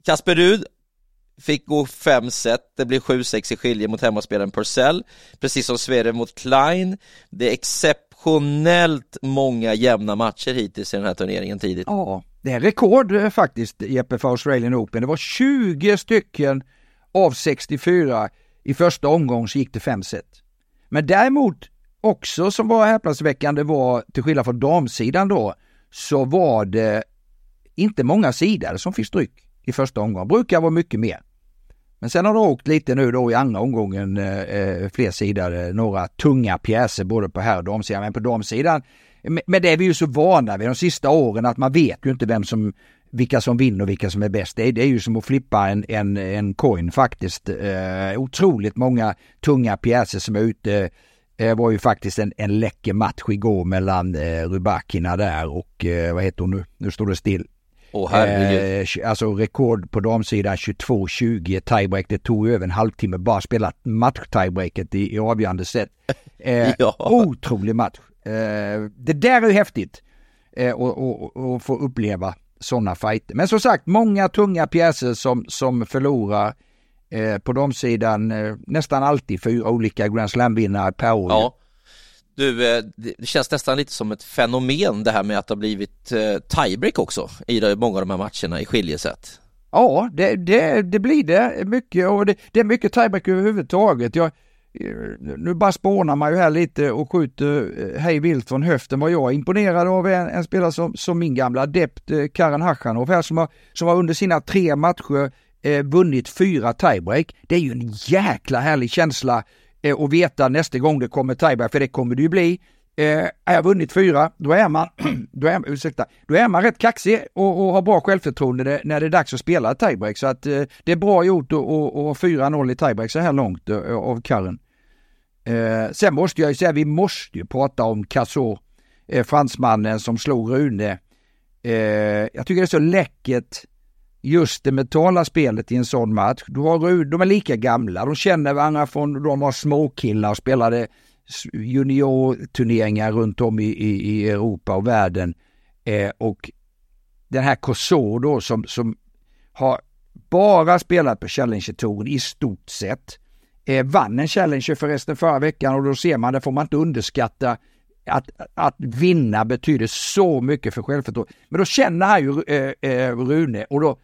[SPEAKER 1] Kasper Rud fick gå fem set, det blir 7-6 i skilje mot hemmaspelaren Purcell, precis som Sverige mot Klein. Det är exceptionellt många jämna matcher hittills i den här turneringen tidigt.
[SPEAKER 2] Ja, det är rekord eh, faktiskt Jeppe för Australian Open. Det var 20 stycken av 64 i första omgången så gick det fem set. Men däremot också som var häpnadsväckande var, till skillnad från damsidan då, så var det inte många sidor som fick stryk i första omgången. Brukar vara mycket mer. Men sen har det åkt lite nu då i andra omgången eh, eh fler sidor, eh, några tunga pjäser både på herr och damsidan. Men på damsidan, med det är vi ju så vana vid de sista åren att man vet ju inte vem som, vilka som vinner och vilka som är bäst. Det är, det är ju som att flippa en, en, en coin faktiskt. Eh, otroligt många tunga pjäser som är ute. Det var ju faktiskt en, en läcker match igår mellan eh, Rubakina där och eh, vad heter hon nu? Nu står det still.
[SPEAKER 1] Oh, eh,
[SPEAKER 2] alltså rekord på damsidan 22-20 tiebreak. Det tog över en halvtimme bara att spela match-tiebreaket i, i avgörande set. <laughs> Eh, ja. Otrolig match. Eh, det där är ju häftigt eh, att få uppleva sådana fighter. Men som sagt, många tunga pjäser som, som förlorar eh, på damsidan. Eh, nästan alltid fyra olika Grand Slam-vinnare per år.
[SPEAKER 1] Ja. Du, eh, det känns nästan lite som ett fenomen det här med att det har blivit eh, tiebreak också i många av de här matcherna i skiljesätt.
[SPEAKER 2] Ja, det, det, det blir det mycket och det, det är mycket tiebreak överhuvudtaget. Jag, eh, nu bara spånar man ju här lite och skjuter hej vilt från höften. Vad jag är imponerad av en, en spelare som, som min gamla adept Karin Hachanov här som har, som har under sina tre matcher eh, vunnit fyra tiebreak. Det är ju en jäkla härlig känsla eh, att veta nästa gång det kommer tiebreak, för det kommer det ju bli. Eh, har jag vunnit fyra, då är man, <clears throat> då är, ursäkta, då är man rätt kaxig och, och har bra självförtroende när det är dags att spela tiebreak. Så att eh, det är bra gjort att ha 4-0 i tiebreak så här långt eh, av Karren. Eh, sen måste jag ju säga, vi måste ju prata om Cassot, eh, fransmannen som slog Rune. Eh, jag tycker det är så läckert just det mentala spelet i en sån match. Du har, de är lika gamla, de känner varandra från de var småkillar och spelade juniorturneringar runt om i, i, i Europa och världen. Eh, och den här Kosovo då som, som har bara spelat på Challenger-touren i stort sett. Eh, vann en Challenger förresten förra veckan och då ser man, det får man inte underskatta, att, att vinna betyder så mycket för självförtroende. Men då känner han ju eh, eh, Rune och då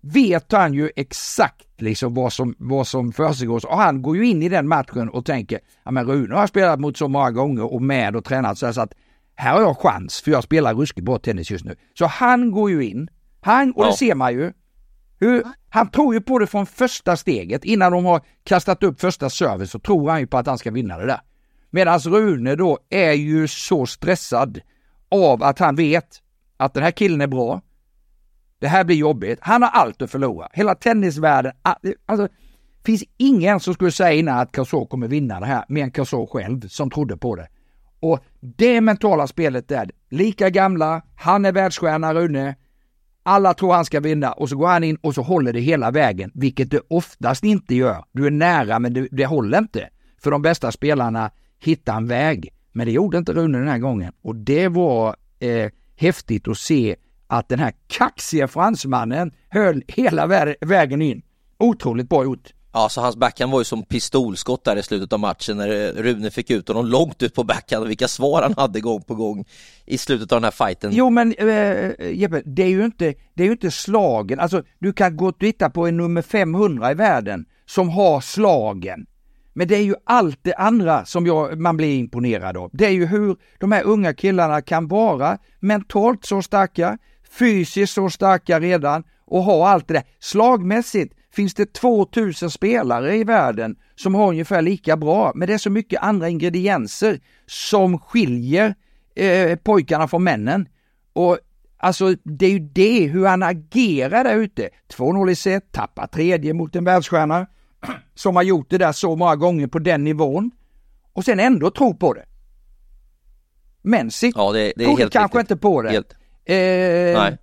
[SPEAKER 2] vet han ju exakt liksom vad som, vad som försiggår. Och han går ju in i den matchen och tänker, ja men Rune har spelat mot så många gånger och med och tränat så, så att här har jag chans för jag spelar ruskigt bra tennis just nu. Så han går ju in, han, och det ser man ju, hur, han tror ju på det från första steget. Innan de har kastat upp första service så tror han ju på att han ska vinna det där. Medan Rune då är ju så stressad av att han vet att den här killen är bra. Det här blir jobbigt. Han har allt att förlora. Hela tennisvärlden, alltså finns ingen som skulle säga innan att Cazor kommer vinna det här, mer än Cazor själv som trodde på det. Och det mentala spelet där, lika gamla, han är världsstjärna Rune, alla tror han ska vinna och så går han in och så håller det hela vägen, vilket det oftast inte gör. Du är nära men det, det håller inte. För de bästa spelarna hittar en väg. Men det gjorde inte Rune den här gången och det var eh, häftigt att se att den här kaxiga fransmannen höll hela vägen in. Otroligt bra gjort.
[SPEAKER 1] Ja, så hans backhand var ju som pistolskott där i slutet av matchen när Rune fick ut honom långt ut på backhand och vilka svar han hade gång på gång i slutet av den här fighten.
[SPEAKER 2] Jo men äh, Jeppe, det är ju inte, det är ju inte slagen, alltså du kan gå och titta på en nummer 500 i världen som har slagen. Men det är ju allt det andra som jag, man blir imponerad av. Det är ju hur de här unga killarna kan vara mentalt så starka, fysiskt så starka redan och ha allt det där. Slagmässigt finns det 2000 spelare i världen som har ungefär lika bra, men det är så mycket andra ingredienser som skiljer eh, pojkarna från männen. Och alltså det är ju det, hur han agerar där ute. 2-0 i set, tappar tredje mot en världsstjärna <clears throat> som har gjort det där så många gånger på den nivån och sen ändå tro på det. Menzik ja, det, det kanske riktigt. inte på det. Helt. Eh,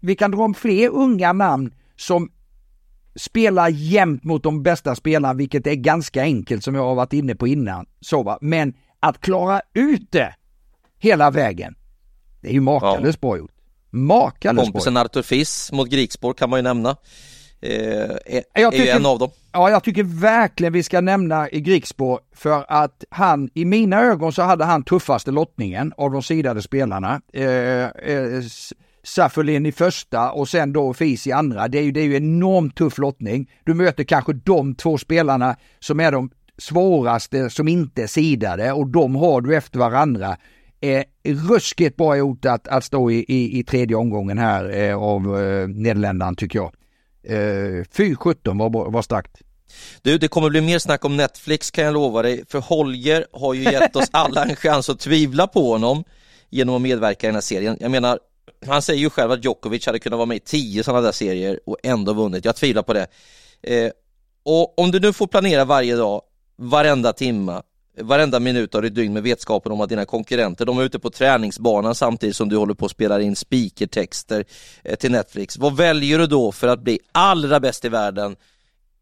[SPEAKER 2] vi kan dra om fler unga namn som spelar jämt mot de bästa spelarna, vilket är ganska enkelt som jag har varit inne på innan. Så va? Men att klara ut det hela vägen, det är ju makalöst ja. bra gjort. Makalöst
[SPEAKER 1] Kompisen Artur Fiss mot Grikspår kan man ju nämna. Är, är tycker, ju en av dem.
[SPEAKER 2] Ja, jag tycker verkligen vi ska nämna Grigsbo för att han, i mina ögon så hade han tuffaste lottningen av de sidade spelarna. Eh, eh, Saffelin i första och sen då Fis i andra. Det är ju, det är ju enormt tuff lottning. Du möter kanske de två spelarna som är de svåraste som inte är sidade och de har du efter varandra. Eh, ruskigt bra gjort att, att stå i, i, i tredje omgången här eh, av eh, Nederländerna tycker jag. Eh, fy 17 var, var starkt.
[SPEAKER 1] Du, det kommer bli mer snack om Netflix kan jag lova dig, för Holger har ju gett oss alla en chans att tvivla på honom genom att medverka i den här serien. Jag menar, han säger ju själv att Djokovic hade kunnat vara med i tio sådana där serier och ändå vunnit. Jag tvivlar på det. Eh, och om du nu får planera varje dag, varenda timma, varenda minut av ditt dygn med vetskapen om att dina konkurrenter, de är ute på träningsbanan samtidigt som du håller på att spela in speakertexter eh, till Netflix. Vad väljer du då för att bli allra bäst i världen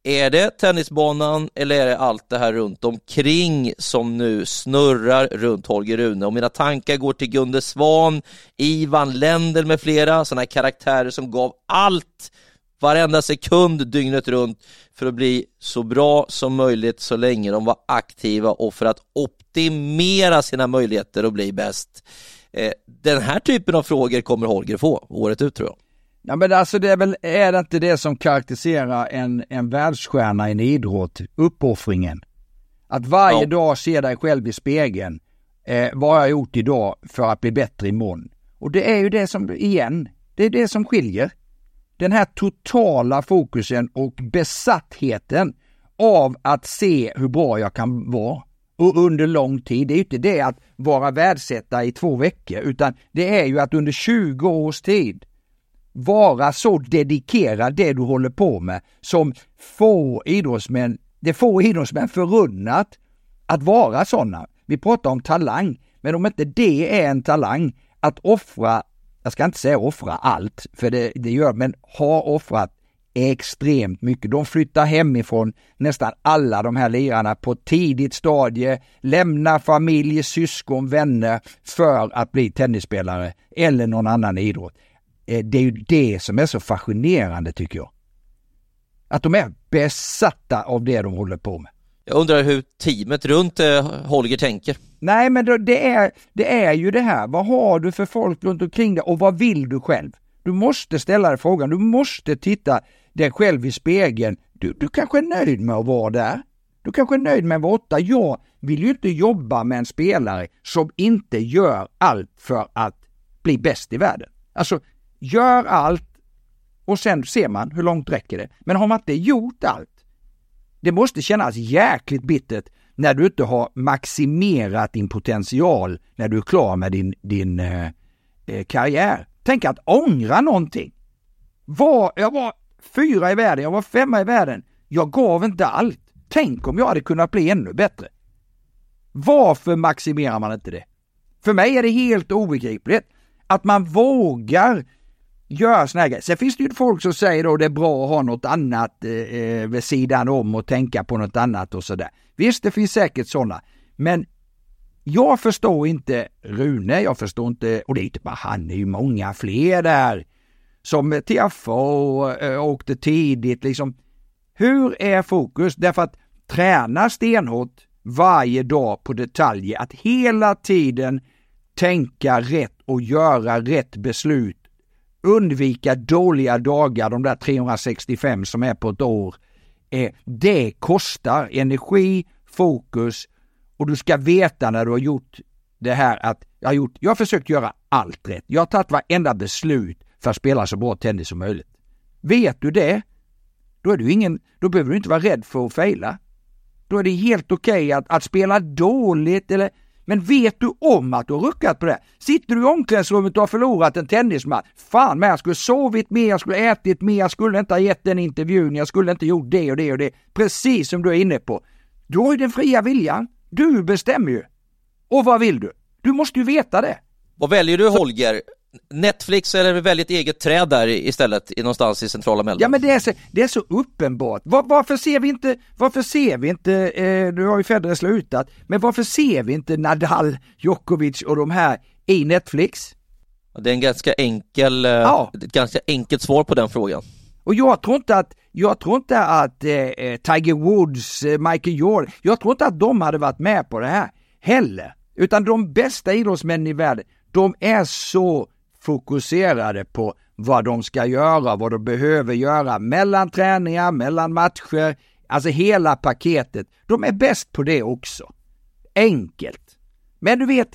[SPEAKER 1] är det tennisbanan eller är det allt det här runt omkring som nu snurrar runt Holger Rune? Och mina tankar går till Gunde Svan, Ivan Lendl med flera, sådana här karaktärer som gav allt varenda sekund dygnet runt för att bli så bra som möjligt så länge de var aktiva och för att optimera sina möjligheter att bli bäst. Eh, den här typen av frågor kommer Holger få året ut tror jag.
[SPEAKER 2] Ja men alltså det är väl, är det inte det som karaktäriserar en, en världsstjärna i en idrott? Uppoffringen. Att varje ja. dag se dig själv i spegeln. Eh, vad har jag gjort idag för att bli bättre imorgon? Och det är ju det som, igen, det är det som skiljer. Den här totala fokusen och besattheten av att se hur bra jag kan vara och under lång tid. Det är ju inte det att vara världsetta i två veckor utan det är ju att under 20 års tid vara så dedikerad det du håller på med som få idrottsmän, det är få idrottsmän förunnat att vara sådana. Vi pratar om talang, men om inte det är en talang att offra, jag ska inte säga offra allt, för det, det gör, men har offrat extremt mycket. De flyttar hemifrån, nästan alla de här lirarna på tidigt stadie, lämnar familj, syskon, vänner för att bli tennisspelare eller någon annan idrott. Eh, det är ju det som är så fascinerande tycker jag. Att de är besatta av det de håller på med.
[SPEAKER 1] Jag undrar hur teamet runt eh, Holger tänker.
[SPEAKER 2] Nej, men det är, det är ju det här. Vad har du för folk runt omkring dig och vad vill du själv? Du måste ställa dig frågan. Du måste titta dig själv i spegeln. Du, du kanske är nöjd med att vara där. Du kanske är nöjd med att vara åtta. Jag vill ju inte jobba med en spelare som inte gör allt för att bli bäst i världen. Alltså, Gör allt och sen ser man hur långt räcker det. Men har man inte gjort allt, det måste kännas jäkligt bittert när du inte har maximerat din potential när du är klar med din, din eh, eh, karriär. Tänk att ångra någonting. Var, jag var fyra i världen, jag var femma i världen. Jag gav inte allt. Tänk om jag hade kunnat bli ännu bättre. Varför maximerar man inte det? För mig är det helt obegripligt att man vågar göra såna här grejer. Sen finns det ju folk som säger då det är bra att ha något annat eh, eh vid sidan om och tänka på något annat och sådär. Visst, det finns säkert sådana. Men jag förstår inte Rune, jag förstår inte, och det är inte bara han, det är ju många fler där. Som TFA och eh, åkte tidigt liksom. Hur är fokus? Därför att träna stenhårt varje dag på detaljer, att hela tiden tänka rätt och göra rätt beslut undvika dåliga dagar, de där 365 som är på ett år. Eh, det kostar energi, fokus och du ska veta när du har gjort det här att jag har, gjort, jag har försökt göra allt rätt. Jag har tagit varenda beslut för att spela så bra tennis som möjligt. Vet du det, då, är du ingen, då behöver du inte vara rädd för att fejla. Då är det helt okej okay att, att spela dåligt eller men vet du om att du har ruckat på det? Sitter du i omklädningsrummet och har förlorat en tennismatch? Fan men jag skulle sovit mer, jag skulle ätit mer, jag skulle inte ha gett den intervjun, jag skulle inte gjort det och det och det. Precis som du är inne på. Du har ju den fria viljan. Du bestämmer ju. Och vad vill du? Du måste ju veta det.
[SPEAKER 1] Vad väljer du Holger? Netflix eller välja ett eget träd där istället någonstans i centrala Mellan?
[SPEAKER 2] Ja men det är så, det är så uppenbart. Var, varför ser vi inte, varför ser vi inte, eh, nu har ju Federer slutat, men varför ser vi inte Nadal, Djokovic och de här i Netflix?
[SPEAKER 1] Det är en ganska enkel, eh, ja. ett ganska enkelt svar på den frågan.
[SPEAKER 2] Och jag tror inte att, jag tror inte att eh, eh Tiger Woods, eh, Michael Jordan, jag tror inte att de hade varit med på det här heller. Utan de bästa idrottsmännen i världen, de är så fokuserade på vad de ska göra, vad de behöver göra mellan träningar, mellan matcher, alltså hela paketet. De är bäst på det också. Enkelt. Men du vet,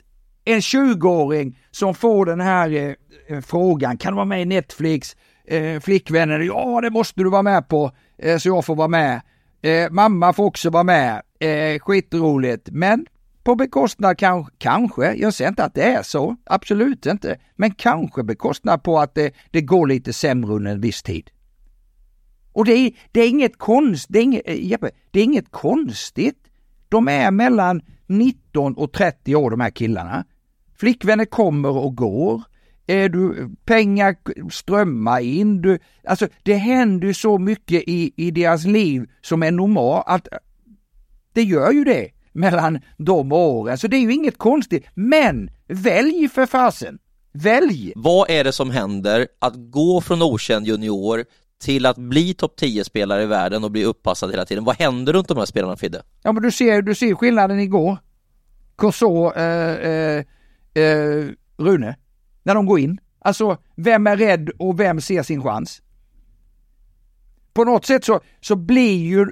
[SPEAKER 2] en 20-åring som får den här eh, frågan, kan du vara med i Netflix? Eh, flickvännen, ja det måste du vara med på, eh, så jag får vara med. Eh, mamma får också vara med, eh, skitroligt. Men på bekostnad kanske, kanske, jag säger inte att det är så, absolut inte, men kanske bekostnad på att det, det går lite sämre under en viss tid. Och det är, det är inget konst, det är inget, eh, Jeppe, det är inget konstigt. De är mellan 19 och 30 år de här killarna. Flickvänner kommer och går. Är du, pengar strömmar in. Du, alltså det händer så mycket i, i deras liv som är normalt. Att, det gör ju det mellan de åren, så det är ju inget konstigt. Men välj för fasen! Välj!
[SPEAKER 1] Vad är det som händer att gå från okänd junior till att bli topp 10-spelare i världen och bli uppassad hela tiden? Vad händer runt de här spelarna Fidde?
[SPEAKER 2] Ja men du ser, du ser skillnaden igår. Corso, eh, eh, eh, Rune, när de går in. Alltså, vem är rädd och vem ser sin chans? På något sätt så, så blir ju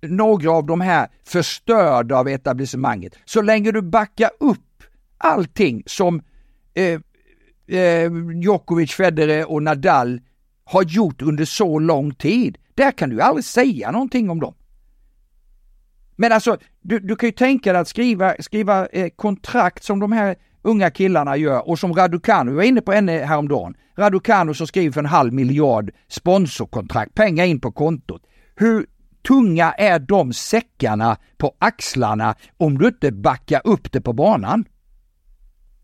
[SPEAKER 2] några av de här förstörda av etablissemanget. Så länge du backar upp allting som eh, eh, Djokovic, Federer och Nadal har gjort under så lång tid. Där kan du aldrig säga någonting om dem. Men alltså, du, du kan ju tänka dig att skriva, skriva eh, kontrakt som de här unga killarna gör och som Raducanu, vi var inne på henne häromdagen, Raducanu som skriver för en halv miljard sponsorkontrakt, pengar in på kontot. Hur tunga är de säckarna på axlarna om du inte backar upp det på banan?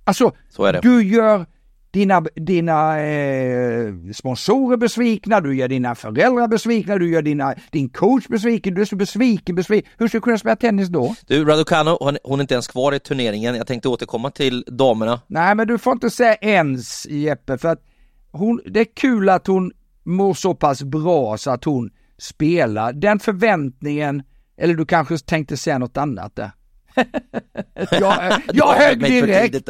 [SPEAKER 2] Alltså, du gör dina, dina eh, sponsorer besvikna, du gör dina föräldrar besvikna, du gör dina, din coach besviken, du är så besviken, besviken. Hur ska du kunna spela tennis då?
[SPEAKER 1] Du, Raducanu, hon, hon är inte ens kvar i turneringen. Jag tänkte återkomma till damerna.
[SPEAKER 2] Nej, men du får inte säga ens, Jeppe, för att hon, det är kul att hon mår så pass bra så att hon spelar. Den förväntningen, eller du kanske tänkte säga något annat där? <laughs> jag, jag högg direkt.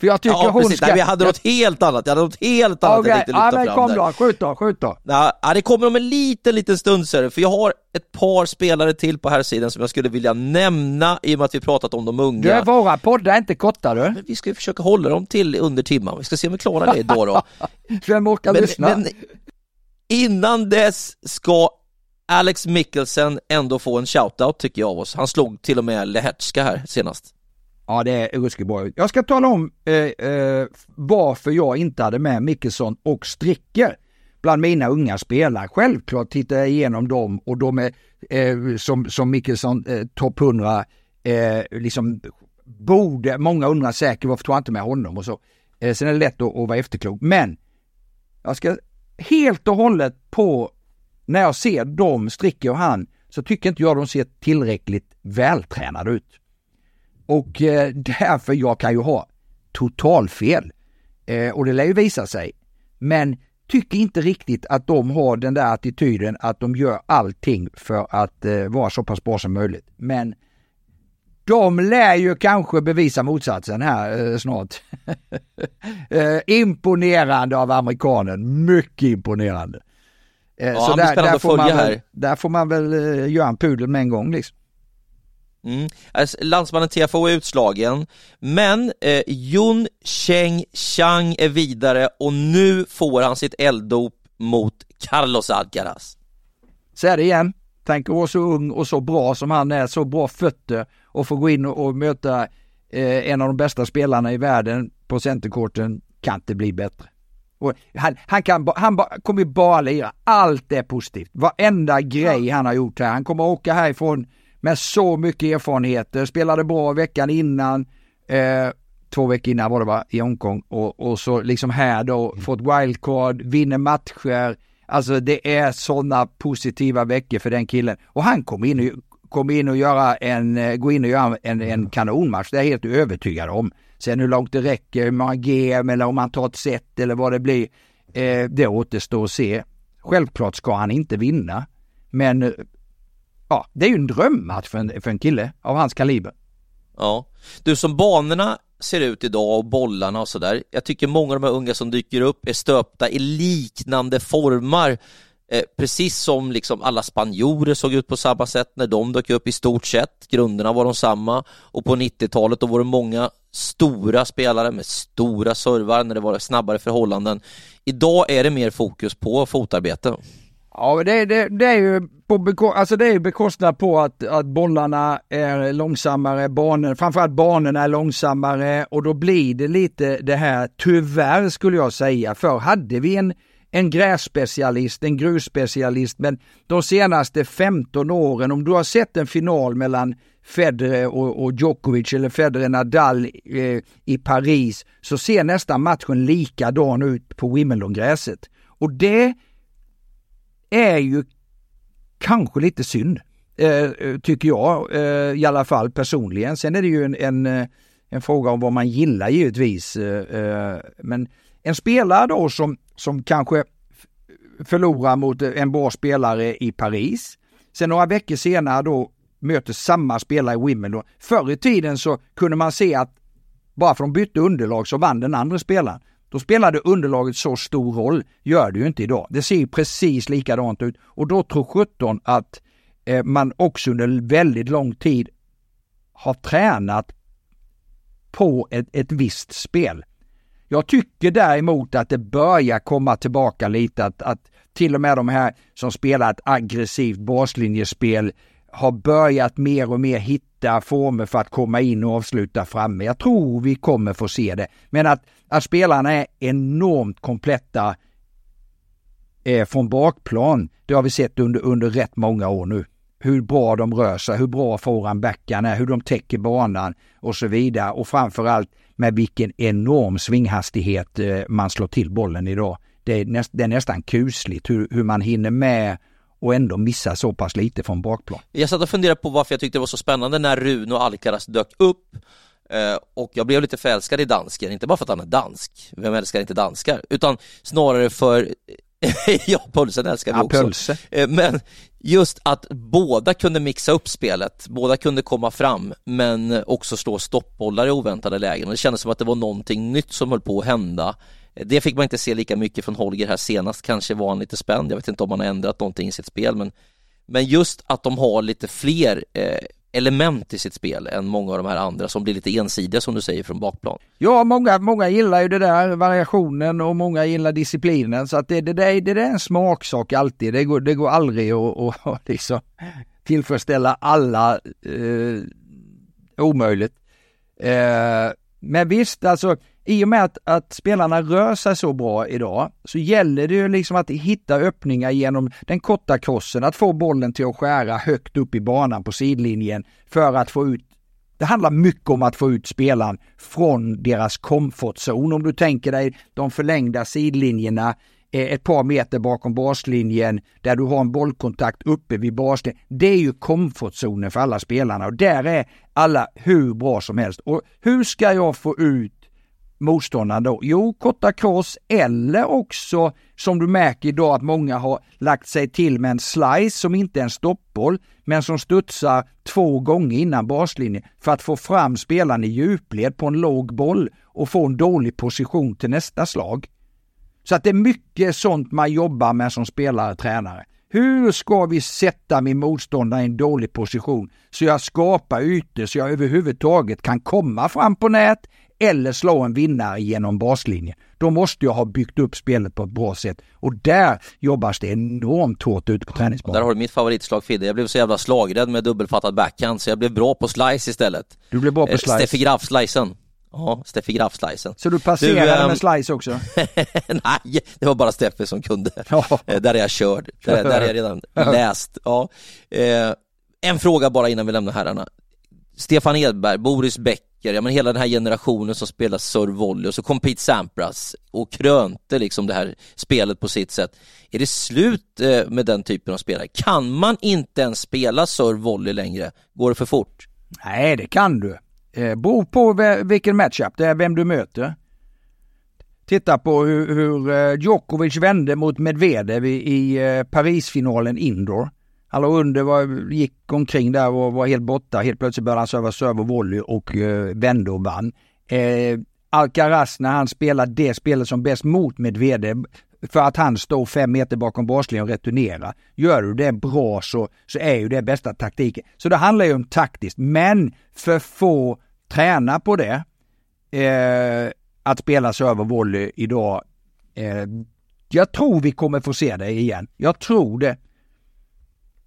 [SPEAKER 2] För jag tycker ja, hon precis. ska...
[SPEAKER 1] Nej, vi hade något helt annat, jag hade något helt annat okay. jag tänkte lyfta ja, men fram
[SPEAKER 2] kom då, skjut då, skjut då.
[SPEAKER 1] Ja, det kommer om en liten, liten stund ser för jag har ett par spelare till på här sidan som jag skulle vilja nämna i och med att vi pratat om de unga.
[SPEAKER 2] Du, våra poddar är inte korta du.
[SPEAKER 1] Men vi ska försöka hålla dem till under timman, vi ska se om vi klarar det idag då. <laughs>
[SPEAKER 2] Vem orkar men, lyssna? Men
[SPEAKER 1] innan dess ska Alex Mikkelsen ändå få en shoutout tycker jag av oss. Han slog till och med Lehetska här senast.
[SPEAKER 2] Ja, det är ruskigt bra Jag ska tala om eh, eh, varför jag inte hade med Mickelson och Stricker bland mina unga spelare. Självklart tittar jag igenom dem och de är eh, som, som Mickelson eh, topp 100, eh, liksom borde, många undrar säkert varför tog han inte med honom och så. Eh, sen är det lätt att, att vara efterklok. Men jag ska helt och hållet på när jag ser dem, Stricker och han, så tycker inte jag de ser tillräckligt vältränade ut. Och eh, därför jag kan ju ha totalfel. Eh, och det lär ju visa sig. Men tycker inte riktigt att de har den där attityden att de gör allting för att eh, vara så pass bra som möjligt. Men de lär ju kanske bevisa motsatsen här eh, snart. <laughs> eh, imponerande av amerikanen, mycket imponerande.
[SPEAKER 1] Eh, ja, så där, där, får man
[SPEAKER 2] väl, där får man väl göra en pudel med en gång liksom.
[SPEAKER 1] Mm. Alltså, landsmannen TFO är utslagen, men eh, Jun Cheng Chang är vidare och nu får han sitt elddop mot Carlos Alcaraz.
[SPEAKER 2] Säg det igen, tänk att vara så ung och så bra som han är, så bra fötter och få gå in och, och möta eh, en av de bästa spelarna i världen på centerkorten, kan inte bli bättre. Och han, han, kan, han kommer bara lira, allt är positivt. Varenda grej han har gjort här. Han kommer åka härifrån med så mycket erfarenheter, spelade bra veckan innan, eh, två veckor innan var det va, i Hongkong och, och så liksom här då, mm. fått wildcard, vinner matcher. Alltså det är sådana positiva veckor för den killen. Och han kommer in och, kom in och göra en, eh, gå in och göra en, en kanonmatch, det är jag helt övertygad om. Sen hur långt det räcker, hur många GM eller om han tar ett set eller vad det blir, eh, det återstår att se. Självklart ska han inte vinna. Men eh, ja, det är ju en drömmatch för en, för en kille av hans kaliber.
[SPEAKER 1] Ja, du som banorna ser ut idag och bollarna och sådär. Jag tycker många av de här unga som dyker upp är stöpta i liknande formar. Eh, precis som liksom alla spanjorer såg ut på samma sätt när de dök upp i stort sett. Grunderna var de samma och på 90-talet då var det många stora spelare med stora servar när det var snabbare förhållanden. Idag är det mer fokus på fotarbete.
[SPEAKER 2] Ja, det, det, det är ju på, alltså det är bekostnad på att, att bollarna är långsammare, banen, framförallt banorna är långsammare och då blir det lite det här, tyvärr skulle jag säga, för hade vi en, en grässpecialist, en grusspecialist, men de senaste 15 åren, om du har sett en final mellan Federer och, och Djokovic eller Federer Nadal eh, i Paris så ser nästan matchen likadan ut på Wimbledon-gräset. Och det är ju kanske lite synd, eh, eh, tycker jag eh, i alla fall personligen. Sen är det ju en, en, en fråga om vad man gillar givetvis. Men en spelare då som, som kanske förlorar mot en bra spelare i Paris. Sen några veckor senare då möter samma spelare i Wimbledon. Förr i tiden så kunde man se att bara för att de bytte underlag så vann den andra spelaren. Då spelade underlaget så stor roll, gör det ju inte idag. Det ser ju precis likadant ut och då tror 17 att eh, man också under väldigt lång tid har tränat på ett, ett visst spel. Jag tycker däremot att det börjar komma tillbaka lite att, att till och med de här som spelar ett aggressivt baslinjespel har börjat mer och mer hitta former för att komma in och avsluta framme. Jag tror vi kommer få se det. Men att, att spelarna är enormt kompletta eh, från bakplan, det har vi sett under, under rätt många år nu. Hur bra de rör sig, hur bra forehandbackarna är, hur de täcker banan och så vidare. Och framförallt med vilken enorm svinghastighet eh, man slår till bollen idag. Det är, näst, det är nästan kusligt hur, hur man hinner med och ändå missa så pass lite från bakplan.
[SPEAKER 1] Jag satt och funderade på varför jag tyckte det var så spännande när Rune och Alcaraz dök upp eh, och jag blev lite förälskad i dansken, inte bara för att han är dansk, vem älskar inte danskar, utan snarare för <laughs> ja, pulsen älskar vi
[SPEAKER 2] ja,
[SPEAKER 1] också.
[SPEAKER 2] Pulse.
[SPEAKER 1] Eh, men just att båda kunde mixa upp spelet, båda kunde komma fram, men också slå stoppbollar i oväntade lägen. Det kändes som att det var någonting nytt som höll på att hända det fick man inte se lika mycket från Holger här senast, kanske var han lite spänd, jag vet inte om han har ändrat någonting i sitt spel men, men just att de har lite fler eh, element i sitt spel än många av de här andra som blir lite ensidiga som du säger från bakplan.
[SPEAKER 2] Ja, många, många gillar ju det där variationen och många gillar disciplinen så att det, det, det, det är en smaksak alltid. Det går, det går aldrig att, <laughs> att liksom tillfredsställa alla. Eh, omöjligt. Eh, men visst, alltså i och med att, att, spelarna rör sig så bra idag så gäller det ju liksom att hitta öppningar genom den korta krossen, att få bollen till att skära högt upp i banan på sidlinjen för att få ut det handlar mycket om att få ut spelaren från deras komfortzon. Om du tänker dig de förlängda sidlinjerna eh, ett par meter bakom baslinjen där du har en bollkontakt uppe vid baslinjen. Det är ju komfortzonen för alla spelarna och där är alla hur bra som helst. Och hur ska jag få ut motståndaren då? Jo, korta cross eller också som du märker idag att många har lagt sig till med en slice som inte är en stoppboll men som studsar två gånger innan baslinjen för att få fram spelaren i djupled på en låg boll och få en dålig position till nästa slag. Så att det är mycket sånt man jobbar med som spelare och tränare. Hur ska vi sätta min motståndare i en dålig position så jag skapar ytor så jag överhuvudtaget kan komma fram på nät eller slå en vinnare genom baslinjen. Då måste jag ha byggt upp spelet på ett bra sätt och där jobbas det enormt hårt ute på träningsbanan.
[SPEAKER 1] Där har du mitt favoritslag Fidde. Jag blev så jävla slagrädd med dubbelfattad backhand så jag blev bra på slice istället.
[SPEAKER 2] Du blev bra på
[SPEAKER 1] eh,
[SPEAKER 2] slice?
[SPEAKER 1] Steffi Graf-slicen. Ja, Steffi Graf-slicen.
[SPEAKER 2] Så du passerade du, ähm... med slice också? <laughs>
[SPEAKER 1] Nej, det var bara Steffi som kunde. Ja. Eh, där är jag körd. Där, där är jag redan läst. Ja. Eh, en fråga bara innan vi lämnar herrarna. Stefan Edberg, Boris Becker, ja men hela den här generationen som spelar servevolley och så kom Pete Sampras och krönte liksom det här spelet på sitt sätt. Är det slut eh, med den typen av spelare? Kan man inte ens spela servevolley längre? Går det för fort?
[SPEAKER 2] Nej, det kan du. Eh, beror på vilken matchup det är, vem du möter. Titta på hur, hur Djokovic vände mot Medvedev i, i eh, Parisfinalen indoor. Han låg under, var, gick omkring där och var helt borta. Helt plötsligt började han serva serve och volley och eh, vände och vann. Eh, Alcaraz när han spelar det spelet som bäst mot Medvedev för att han står fem meter bakom baslinjen och returnerar. Gör du det bra så, så är ju det bästa taktiken. Så det handlar ju om taktiskt, men för få tränar på det. Eh, att spela serve och volley idag. Eh, jag tror vi kommer få se det igen. Jag tror det.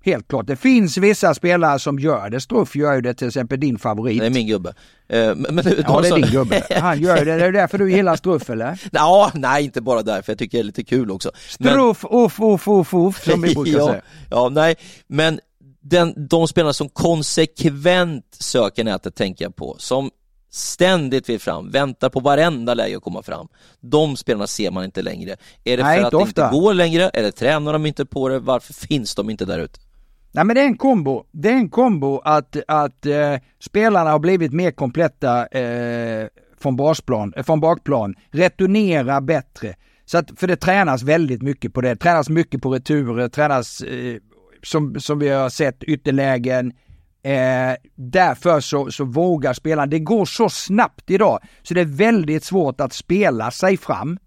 [SPEAKER 2] Helt klart. Det finns vissa spelare som gör det. Struff gör ju det, till exempel din favorit.
[SPEAKER 1] Det är min gubbe. Uh,
[SPEAKER 2] men, men, ja, det är din gubbe. Han gör det. Det är därför du gillar Struff, eller? <laughs>
[SPEAKER 1] Ja, nej, inte bara därför. Jag tycker det är lite kul också.
[SPEAKER 2] Struff, men... uff, uff, uff, uff, som vi brukar <laughs>
[SPEAKER 1] ja,
[SPEAKER 2] säga.
[SPEAKER 1] Ja, nej, men den, de spelarna som konsekvent söker nätet tänker jag på, som ständigt vill fram, väntar på varenda läge att komma fram. De spelarna ser man inte längre. Är det Nej, för att det inte går längre? Eller tränar de inte på det? Varför finns de inte där ute?
[SPEAKER 2] Nej men det är en kombo. Det är en kombo att, att eh, spelarna har blivit mer kompletta eh, från basplan, eh, från bakplan, returnera bättre. Så att, för det tränas väldigt mycket på det. det tränas mycket på returer, tränas eh, som, som vi har sett ytterlägen. Eh, därför så, så vågar spelarna. Det går så snabbt idag så det är väldigt svårt att spela sig fram.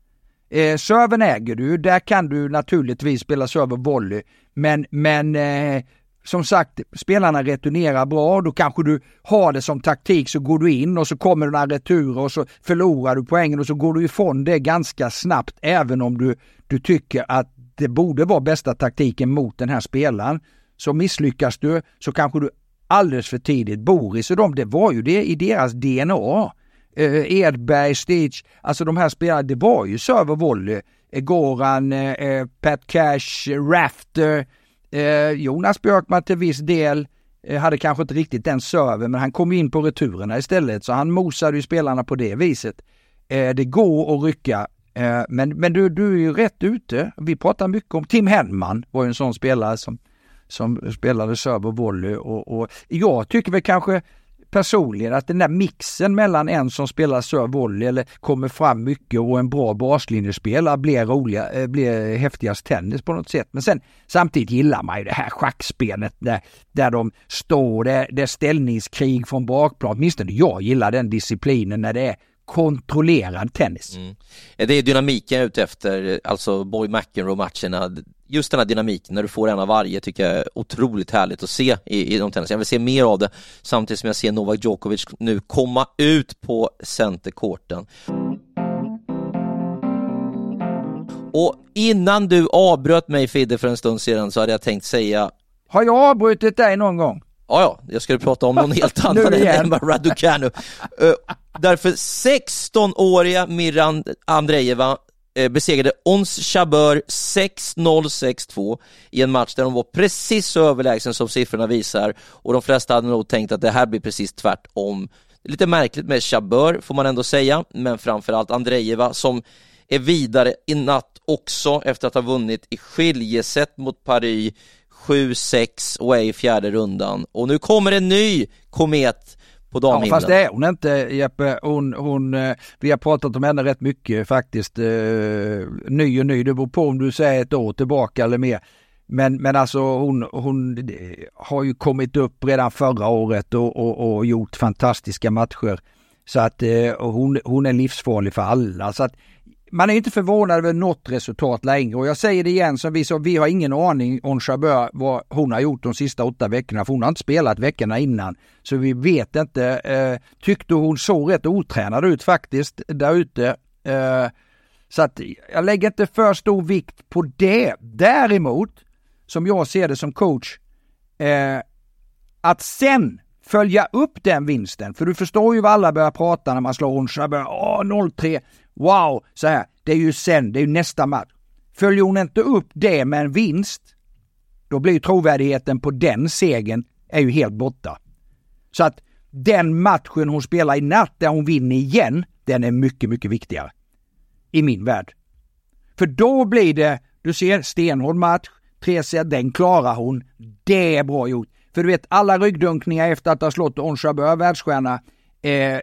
[SPEAKER 2] Eh, serven äger du, där kan du naturligtvis spela server volley. Men, men eh, som sagt, spelarna returnerar bra, då kanske du har det som taktik så går du in och så kommer några returer och så förlorar du poängen och så går du ifrån det ganska snabbt även om du, du tycker att det borde vara bästa taktiken mot den här spelaren. Så misslyckas du så kanske du alldeles för tidigt. Boris och de, det var ju det i deras DNA. Eh, Edberg, Stich, alltså de här spelarna, det var ju server volley. Eh, Goran, eh, eh, Pat Cash, Rafter, eh, Jonas Björkman till viss del eh, hade kanske inte riktigt den serven men han kom in på returerna istället så han mosade ju spelarna på det viset. Eh, det går att rycka eh, men, men du, du är ju rätt ute. Vi pratar mycket om Tim Henman var ju en sån spelare som, som spelade serve och volley och, och jag tycker väl kanske personligen att den där mixen mellan en som spelar serve volley eller kommer fram mycket och en bra baslinjespelare blir roliga, eh, blir häftigast tennis på något sätt. Men sen samtidigt gillar man ju det här schackspelet där, där de står, det, det är ställningskrig från bakplan. Åtminstone jag gillar den disciplinen när det är kontrollerad tennis. Mm.
[SPEAKER 1] Det är dynamiken jag är ute efter, alltså Boy McEnroe-matcherna just den här dynamiken när du får en av varje tycker jag är otroligt härligt att se i, i de tennis. Jag vill se mer av det samtidigt som jag ser Novak Djokovic nu komma ut på centerkorten. Och innan du avbröt mig Fidde för en stund sedan så hade jag tänkt säga
[SPEAKER 2] Har jag avbrutit dig någon gång?
[SPEAKER 1] Ja, ja, jag skulle prata om någon <laughs> helt annan än Emma Raducanu. uh, därför 16-åriga Miran Andreeva Eh, Eh, besegrade Ons Chabeur 6-0, 6-2 i en match där de var precis så överlägsen som siffrorna visar och de flesta hade nog tänkt att det här blir precis tvärtom. Lite märkligt med Chabeur får man ändå säga, men framförallt Andrejeva som är vidare i natt också efter att ha vunnit i skiljeset mot Paris 7-6 och är i fjärde rundan. Och nu kommer en ny komet på damhimlen.
[SPEAKER 2] Ja fast det är hon inte Jeppe. Hon, hon, eh, vi har pratat om henne rätt mycket faktiskt. Eh, ny och ny, det beror på om du säger ett år tillbaka eller mer. Men, men alltså hon, hon har ju kommit upp redan förra året och, och, och gjort fantastiska matcher. Så att eh, hon, hon är livsfarlig för alla. Så att man är inte förvånad över något resultat längre och jag säger det igen som vi sa, vi har ingen aning om Chabert vad hon har gjort de sista åtta veckorna för hon har inte spelat veckorna innan. Så vi vet inte. Eh, tyckte hon såg rätt otränad ut faktiskt där ute. Eh, så att jag lägger inte för stor vikt på det. Däremot, som jag ser det som coach, eh, att sen följa upp den vinsten. För du förstår ju vad alla börjar prata när man slår onsdag. Chabert. Åh, 0-3 wow, så här, det är ju sen, det är ju nästa match. Följer hon inte upp det med en vinst, då blir trovärdigheten på den segern är ju helt borta. Så att den matchen hon spelar i natt, där hon vinner igen, den är mycket, mycket viktigare. I min värld. För då blir det, du ser, stenhård match, tre set, den klarar hon. Det är bra gjort. För du vet, alla ryggdunkningar efter att ha slått On Jabeur, världsstjärna, eh,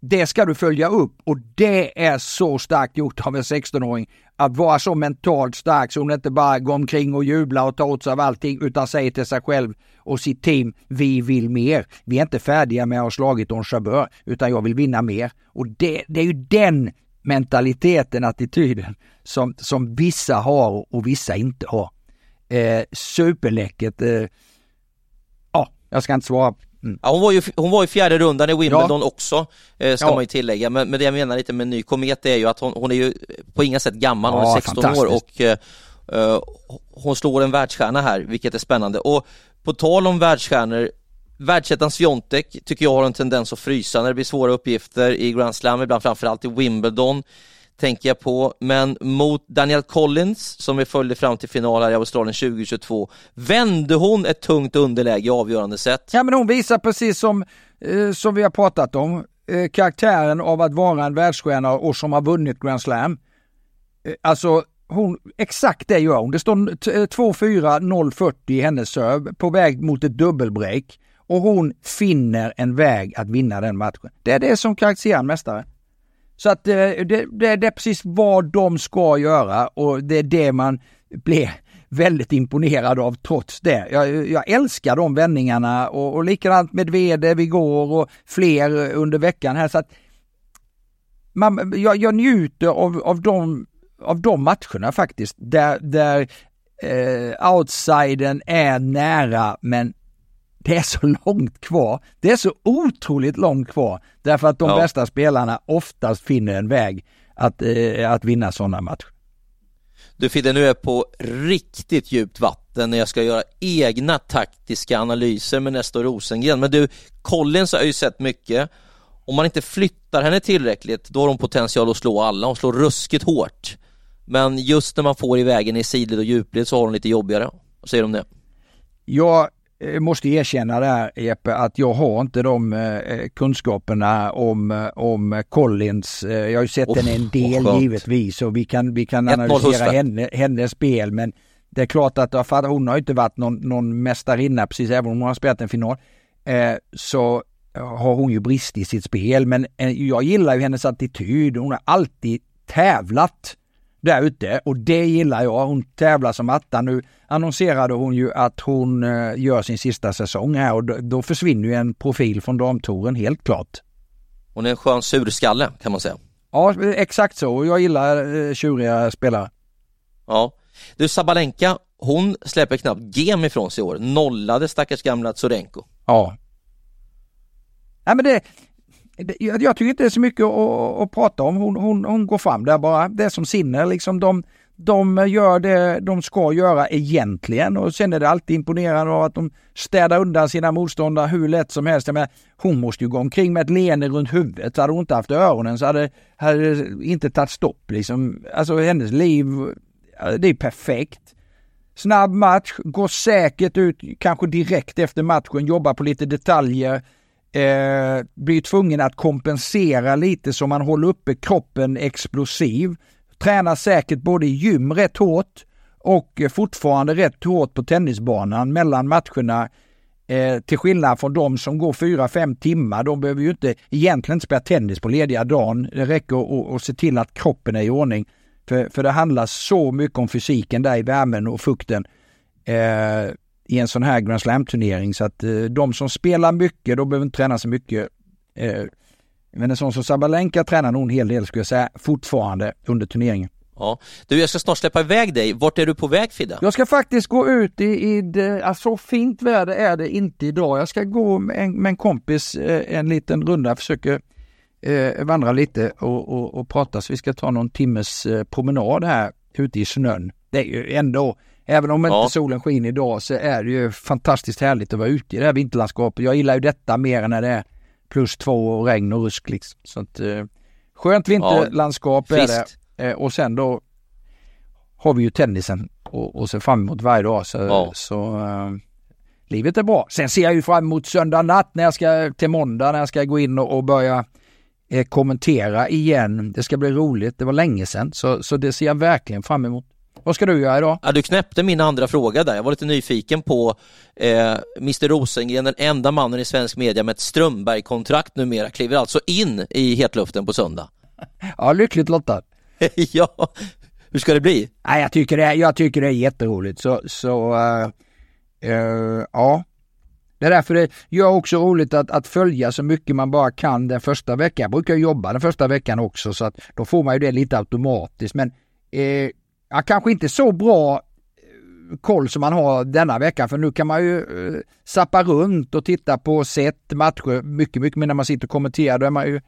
[SPEAKER 2] det ska du följa upp och det är så starkt gjort av en 16-åring att vara så mentalt stark så hon inte bara går omkring och jublar och tar åt sig av allting utan säger till sig själv och sitt team, vi vill mer. Vi är inte färdiga med att ha slagit Don Chabeur utan jag vill vinna mer. Och det, det är ju den mentaliteten, attityden som, som vissa har och vissa inte har. Eh, superläckert. Eh, jag ska inte svara
[SPEAKER 1] Mm. Ja, hon, var ju, hon var i fjärde rundan i Wimbledon ja. också, eh, ska ja. man ju tillägga. Men, men det jag menar lite med ny komet är ju att hon, hon är ju på inga sätt gammal, hon är 16 år och eh, eh, hon slår en världsstjärna här, vilket är spännande. Och på tal om världsstjärnor, världsettan Sviontek tycker jag har en tendens att frysa när det blir svåra uppgifter i Grand Slam, ibland framförallt i Wimbledon tänker jag på, men mot Daniel Collins som vi följde fram till final här i Australien 2022 vände hon ett tungt underläge i avgörande sätt.
[SPEAKER 2] Ja men hon visar precis som, eh, som vi har pratat om, eh, karaktären av att vara en världsstjärna och som har vunnit Grand Slam. Eh, alltså hon, exakt det gör hon. Det står 2-4, 0-40 eh, i hennes serve på väg mot ett dubbelbreak och hon finner en väg att vinna den matchen. Det är det som karaktäriserar en mästare. Så att eh, det, det, det, är precis vad de ska göra och det är det man blir väldigt imponerad av trots det. Jag, jag älskar de vändningarna och, och likadant med Vede igår och fler under veckan här. Så att man, jag, jag njuter av, av, de, av de matcherna faktiskt där, där eh, outsidern är nära men det är så långt kvar. Det är så otroligt långt kvar därför att de ja. bästa spelarna oftast finner en väg att, eh, att vinna sådana matcher.
[SPEAKER 1] Du Fidde, nu är jag på riktigt djupt vatten när jag ska göra egna taktiska analyser med Nestor Rosengren. Men du, Collins har ju sett mycket. Om man inte flyttar henne tillräckligt, då har hon potential att slå alla. Hon slår ruskigt hårt. Men just när man får i vägen i sidled och djupled så har hon lite jobbigare. Vad säger du om det?
[SPEAKER 2] Jag måste erkänna där Jeppe att jag har inte de eh, kunskaperna om, eh, om Collins. Eh, jag har ju sett oh, henne en del oh, givetvis och vi kan, vi kan analysera henne, hennes spel men det är klart att hon har inte varit någon, någon mästarinna precis även om hon har spelat en final. Eh, så har hon ju brist i sitt spel men eh, jag gillar ju hennes attityd. Hon har alltid tävlat där ute och det gillar jag. Hon tävlar som attan. Nu annonserade hon ju att hon eh, gör sin sista säsong här och då, försvinner ju en profil från damtouren helt klart.
[SPEAKER 1] Hon är en skön surskalle kan man säga.
[SPEAKER 2] Ja, exakt så. Jag gillar eh, tjuriga spelare.
[SPEAKER 1] Ja. Du, Sabalenka, hon släpper knappt gem ifrån sig i år. Nollade stackars gamla Tsurenko.
[SPEAKER 2] Ja. Nej men det, jag, jag tycker inte det är så mycket att, att prata om. Hon, hon, hon går fram där bara. Det är som Sinner liksom. De, de gör det de ska göra egentligen och sen är det alltid imponerande av att de städar undan sina motståndare hur lätt som helst. Men hon måste ju gå omkring med ett leende runt huvudet. Så hade hon inte haft öronen så hade det inte tagit stopp liksom. Alltså hennes liv, det är perfekt. Snabb match, går säkert ut kanske direkt efter matchen, jobbar på lite detaljer eh, blir tvungen att kompensera lite så man håller uppe kroppen explosiv. Tränar säkert både i gym rätt hårt och fortfarande rätt hårt på tennisbanan mellan matcherna. Eh, till skillnad från de som går 4-5 timmar. De behöver ju inte egentligen inte spela tennis på lediga dagen. Det räcker att se till att kroppen är i ordning. För, för det handlar så mycket om fysiken där i värmen och fukten. Eh, i en sån här Grand Slam-turnering. Så att eh, de som spelar mycket, de behöver inte träna så mycket. Eh, men en sån som Sabalenka tränar nog en hel del skulle jag säga fortfarande under turneringen.
[SPEAKER 1] Ja. Du, jag ska snart släppa iväg dig. Vart är du på väg Fidde?
[SPEAKER 2] Jag ska faktiskt gå ut i, i det, alltså fint väder är det inte idag. Jag ska gå med en, med en kompis eh, en liten runda, försöker eh, vandra lite och, och, och, prata. Så vi ska ta någon timmes promenad här ute i snön. Det är ju ändå Även om ja. inte solen skiner idag så är det ju fantastiskt härligt att vara ute i det här vinterlandskapet. Jag gillar ju detta mer än när det är plus två och regn och rusk liksom. Så att, eh, skönt vinterlandskap ja, är det. Eh, och sen då har vi ju tennisen och, och se fram emot varje dag. Så, ja. så eh, livet är bra. Sen ser jag ju fram emot söndag natt när jag ska till måndag när jag ska gå in och, och börja eh, kommentera igen. Det ska bli roligt. Det var länge sedan så, så det ser jag verkligen fram emot. Vad ska du göra idag?
[SPEAKER 1] Ja, du knäppte min andra fråga där. Jag var lite nyfiken på eh, Mr Rosengren, den enda mannen i svensk media med ett Strömberg-kontrakt numera, kliver alltså in i hetluften på söndag. <laughs>
[SPEAKER 2] Ja, lyckligt lottad. <laughs>
[SPEAKER 1] ja, hur ska det bli?
[SPEAKER 2] Nej, jag tycker det är, jag tycker det är jätteroligt. Så, så uh, uh, ja. Det är därför det gör också roligt att, att följa så mycket man bara kan den första veckan. Jag brukar jobba den första veckan också så att då får man ju det lite automatiskt. Men eh, ja, kanske inte så bra eh, koll som man har denna vecka för nu kan man ju eh, sappa runt och titta på set matcher mycket, mycket mer när man sitter och kommenterar. Då är man ju,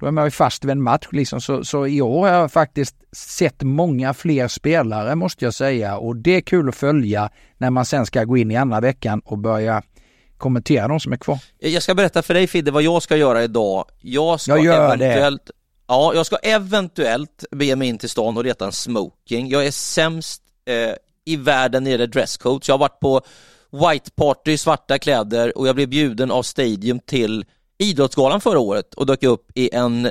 [SPEAKER 2] då är man ju fast vid en match liksom. Så, så i år har jag faktiskt sett många fler spelare måste jag säga och det är kul att följa när man sen ska gå in i andra veckan och börja kommentera de som är kvar.
[SPEAKER 1] Jag ska berätta för dig Fidde vad jag ska göra idag. Jag ska
[SPEAKER 2] jag
[SPEAKER 1] eventuellt det. Ja, jag ska eventuellt bege mig in till stan och reta en smoking. Jag är sämst eh, i världen när det gäller dresscode. Jag har varit på white party, svarta kläder och jag blev bjuden av Stadium till Idrottsgalan förra året och dök upp i en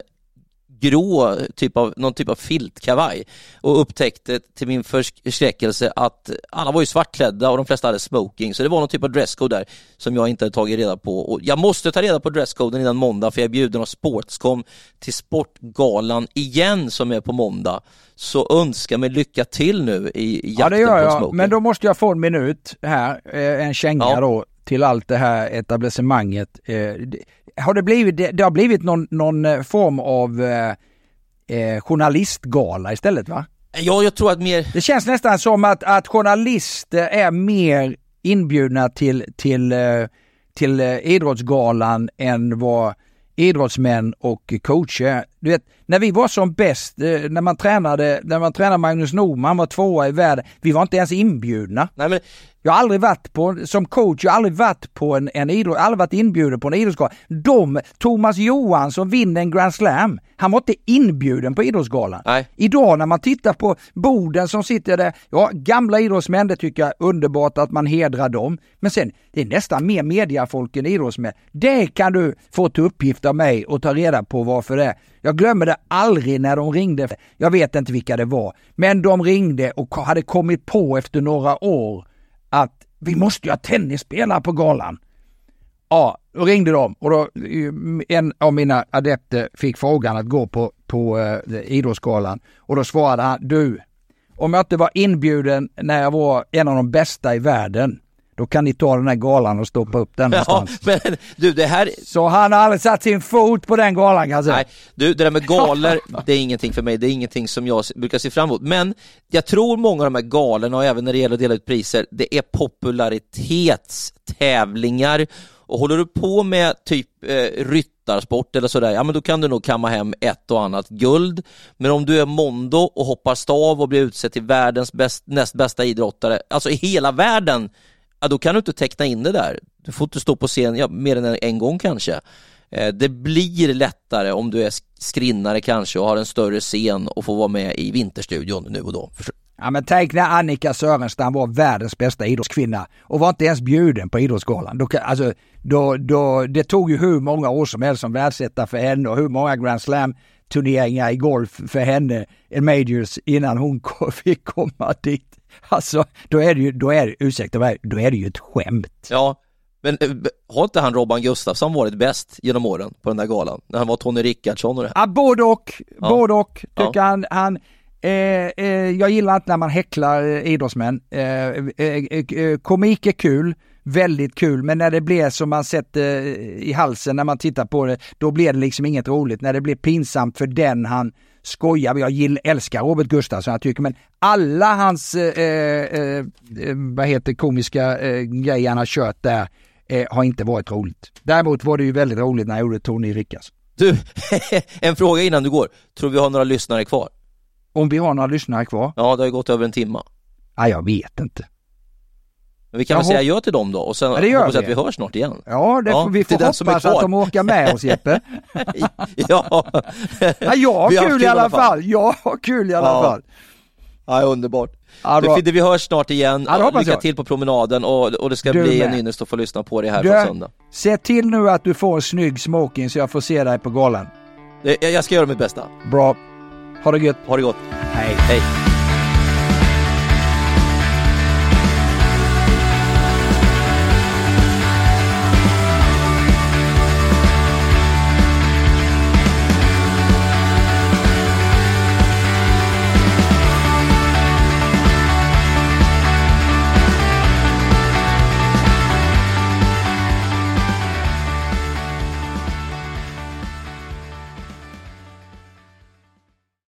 [SPEAKER 1] grå, typ av, någon typ av filtkavaj och upptäckte till min förskräckelse att alla var ju svartklädda och de flesta hade smoking så det var någon typ av dresscode där som jag inte hade tagit reda på och jag måste ta reda på dresscoden innan måndag för jag är bjuden av Sportscom till Sportgalan igen som är på måndag så önska mig lycka till nu i jakten
[SPEAKER 2] ja, det gör jag.
[SPEAKER 1] på smoking.
[SPEAKER 2] Men då måste jag få en minut här, eh, en känga ja. då till allt det här etablissemanget. Eh, har det blivit, det, har blivit någon, någon eh, form av eh, eh, journalistgala istället va?
[SPEAKER 1] Ja, jag tror att mer...
[SPEAKER 2] Det känns nästan som att, att journalister är mer inbjudna till, till, till idrottsgalan än vad idrottsmän och coacher. Du vet, när vi var som bäst, när man tränade, när man tränade Magnus Norman var tvåa i världen, vi var inte ens inbjudna.
[SPEAKER 1] Nej, men
[SPEAKER 2] jag har aldrig varit på, som coach, jag har aldrig varit på en, en idrott, aldrig varit inbjuden på en idrottsgala. De, Thomas Johansson vinner en Grand Slam, han var inte inbjuden på Idrottsgalan.
[SPEAKER 1] Nej.
[SPEAKER 2] Idag när man tittar på Boden som sitter där, ja gamla idrottsmän, det tycker jag är underbart att man hedrar dem. Men sen, det är nästan mer mediafolk än idrottsmän. Det kan du få till uppgift av mig och ta reda på varför det är. Jag glömmer det aldrig när de ringde. Jag vet inte vilka det var, men de ringde och hade kommit på efter några år att vi måste ju ha tennisspelare på galan. Ja, då ringde de och då en av mina adepter fick frågan att gå på, på eh, Idrottsgalan och då svarade han, du, om jag inte var inbjuden när jag var en av de bästa i världen, då kan ni ta den här galan och stoppa upp den någonstans.
[SPEAKER 1] Ja, <laughs> men du det här...
[SPEAKER 2] Så han har aldrig satt sin fot på den galan kan jag säga.
[SPEAKER 1] Nej, du det där med galor, <laughs> det är ingenting för mig, det är ingenting som jag brukar se fram emot. Men jag tror många av de här galorna och även när det gäller att dela ut priser, det är popularitetstävlingar och håller du på med typ eh, ryttarsport eller sådär, ja men då kan du nog kamma hem ett och annat guld. Men om du är mondo och hoppar stav och blir utsedd till världens bäst, näst bästa idrottare, alltså i hela världen, ja, då kan du inte teckna in det där. Du får inte stå på scen ja, mer än en gång kanske. Eh, det blir lättare om du är skrinnare kanske och har en större scen och får vara med i Vinterstudion nu och då.
[SPEAKER 2] Ja men tänk när Annika Sörenstam var världens bästa idrottskvinna och var inte ens bjuden på Idrottsgalan. Då, alltså, då, då, det tog ju hur många år som helst som världsetta för henne och hur många Grand Slam turneringar i golf för henne, en majors, innan hon <laughs> fick komma dit. Alltså, då är det ju, då är ursäkta mig, då är det ju ett skämt.
[SPEAKER 1] Ja, men eh, har inte han Robban Gustafsson varit bäst genom åren på den där galan? När han var Tony Rickardsson och det?
[SPEAKER 2] Ja, både och, ja. både och. Tycker ja. han, han eh, eh, jag gillar inte när man häcklar eh, idrottsmän. Eh, eh, komik är kul, väldigt kul, men när det blir som man sätter i halsen när man tittar på det, då blir det liksom inget roligt. När det blir pinsamt för den han skojar, jag gillar, älskar Robert Gustafsson jag tycker, men alla hans, eh, eh, eh, vad heter komiska eh, grejer han har kört där eh, har inte varit roligt. Däremot var det ju väldigt roligt när jag gjorde Tony Rickards.
[SPEAKER 1] Du, <laughs> en fråga innan du går. Tror vi har några lyssnare kvar?
[SPEAKER 2] Om vi har några lyssnare kvar?
[SPEAKER 1] Ja, det har ju gått över en timme.
[SPEAKER 2] Ja, jag vet inte.
[SPEAKER 1] Men vi kan väl säga ja till dem då och sen ja, hoppas vi. att vi hörs snart igen.
[SPEAKER 2] Ja, det, ja vi får hoppas att de orkar med oss Jeppe. <laughs>
[SPEAKER 1] ja.
[SPEAKER 2] ja, jag har kul, kul i alla fall. fall. Jag har kul i alla ja. fall.
[SPEAKER 1] Ja, underbart. Ja, du Fidde, vi hörs snart igen. Ja, Lycka jag. till på promenaden och, och det ska du bli med. en ynnest att få lyssna på dig här du, från söndag.
[SPEAKER 2] Se till nu att du får en snygg smoking så jag får se dig på galan.
[SPEAKER 1] Jag ska göra mitt bästa.
[SPEAKER 2] Bra. Ha det gött.
[SPEAKER 1] Ha det gott.
[SPEAKER 2] Hej.
[SPEAKER 1] Hej.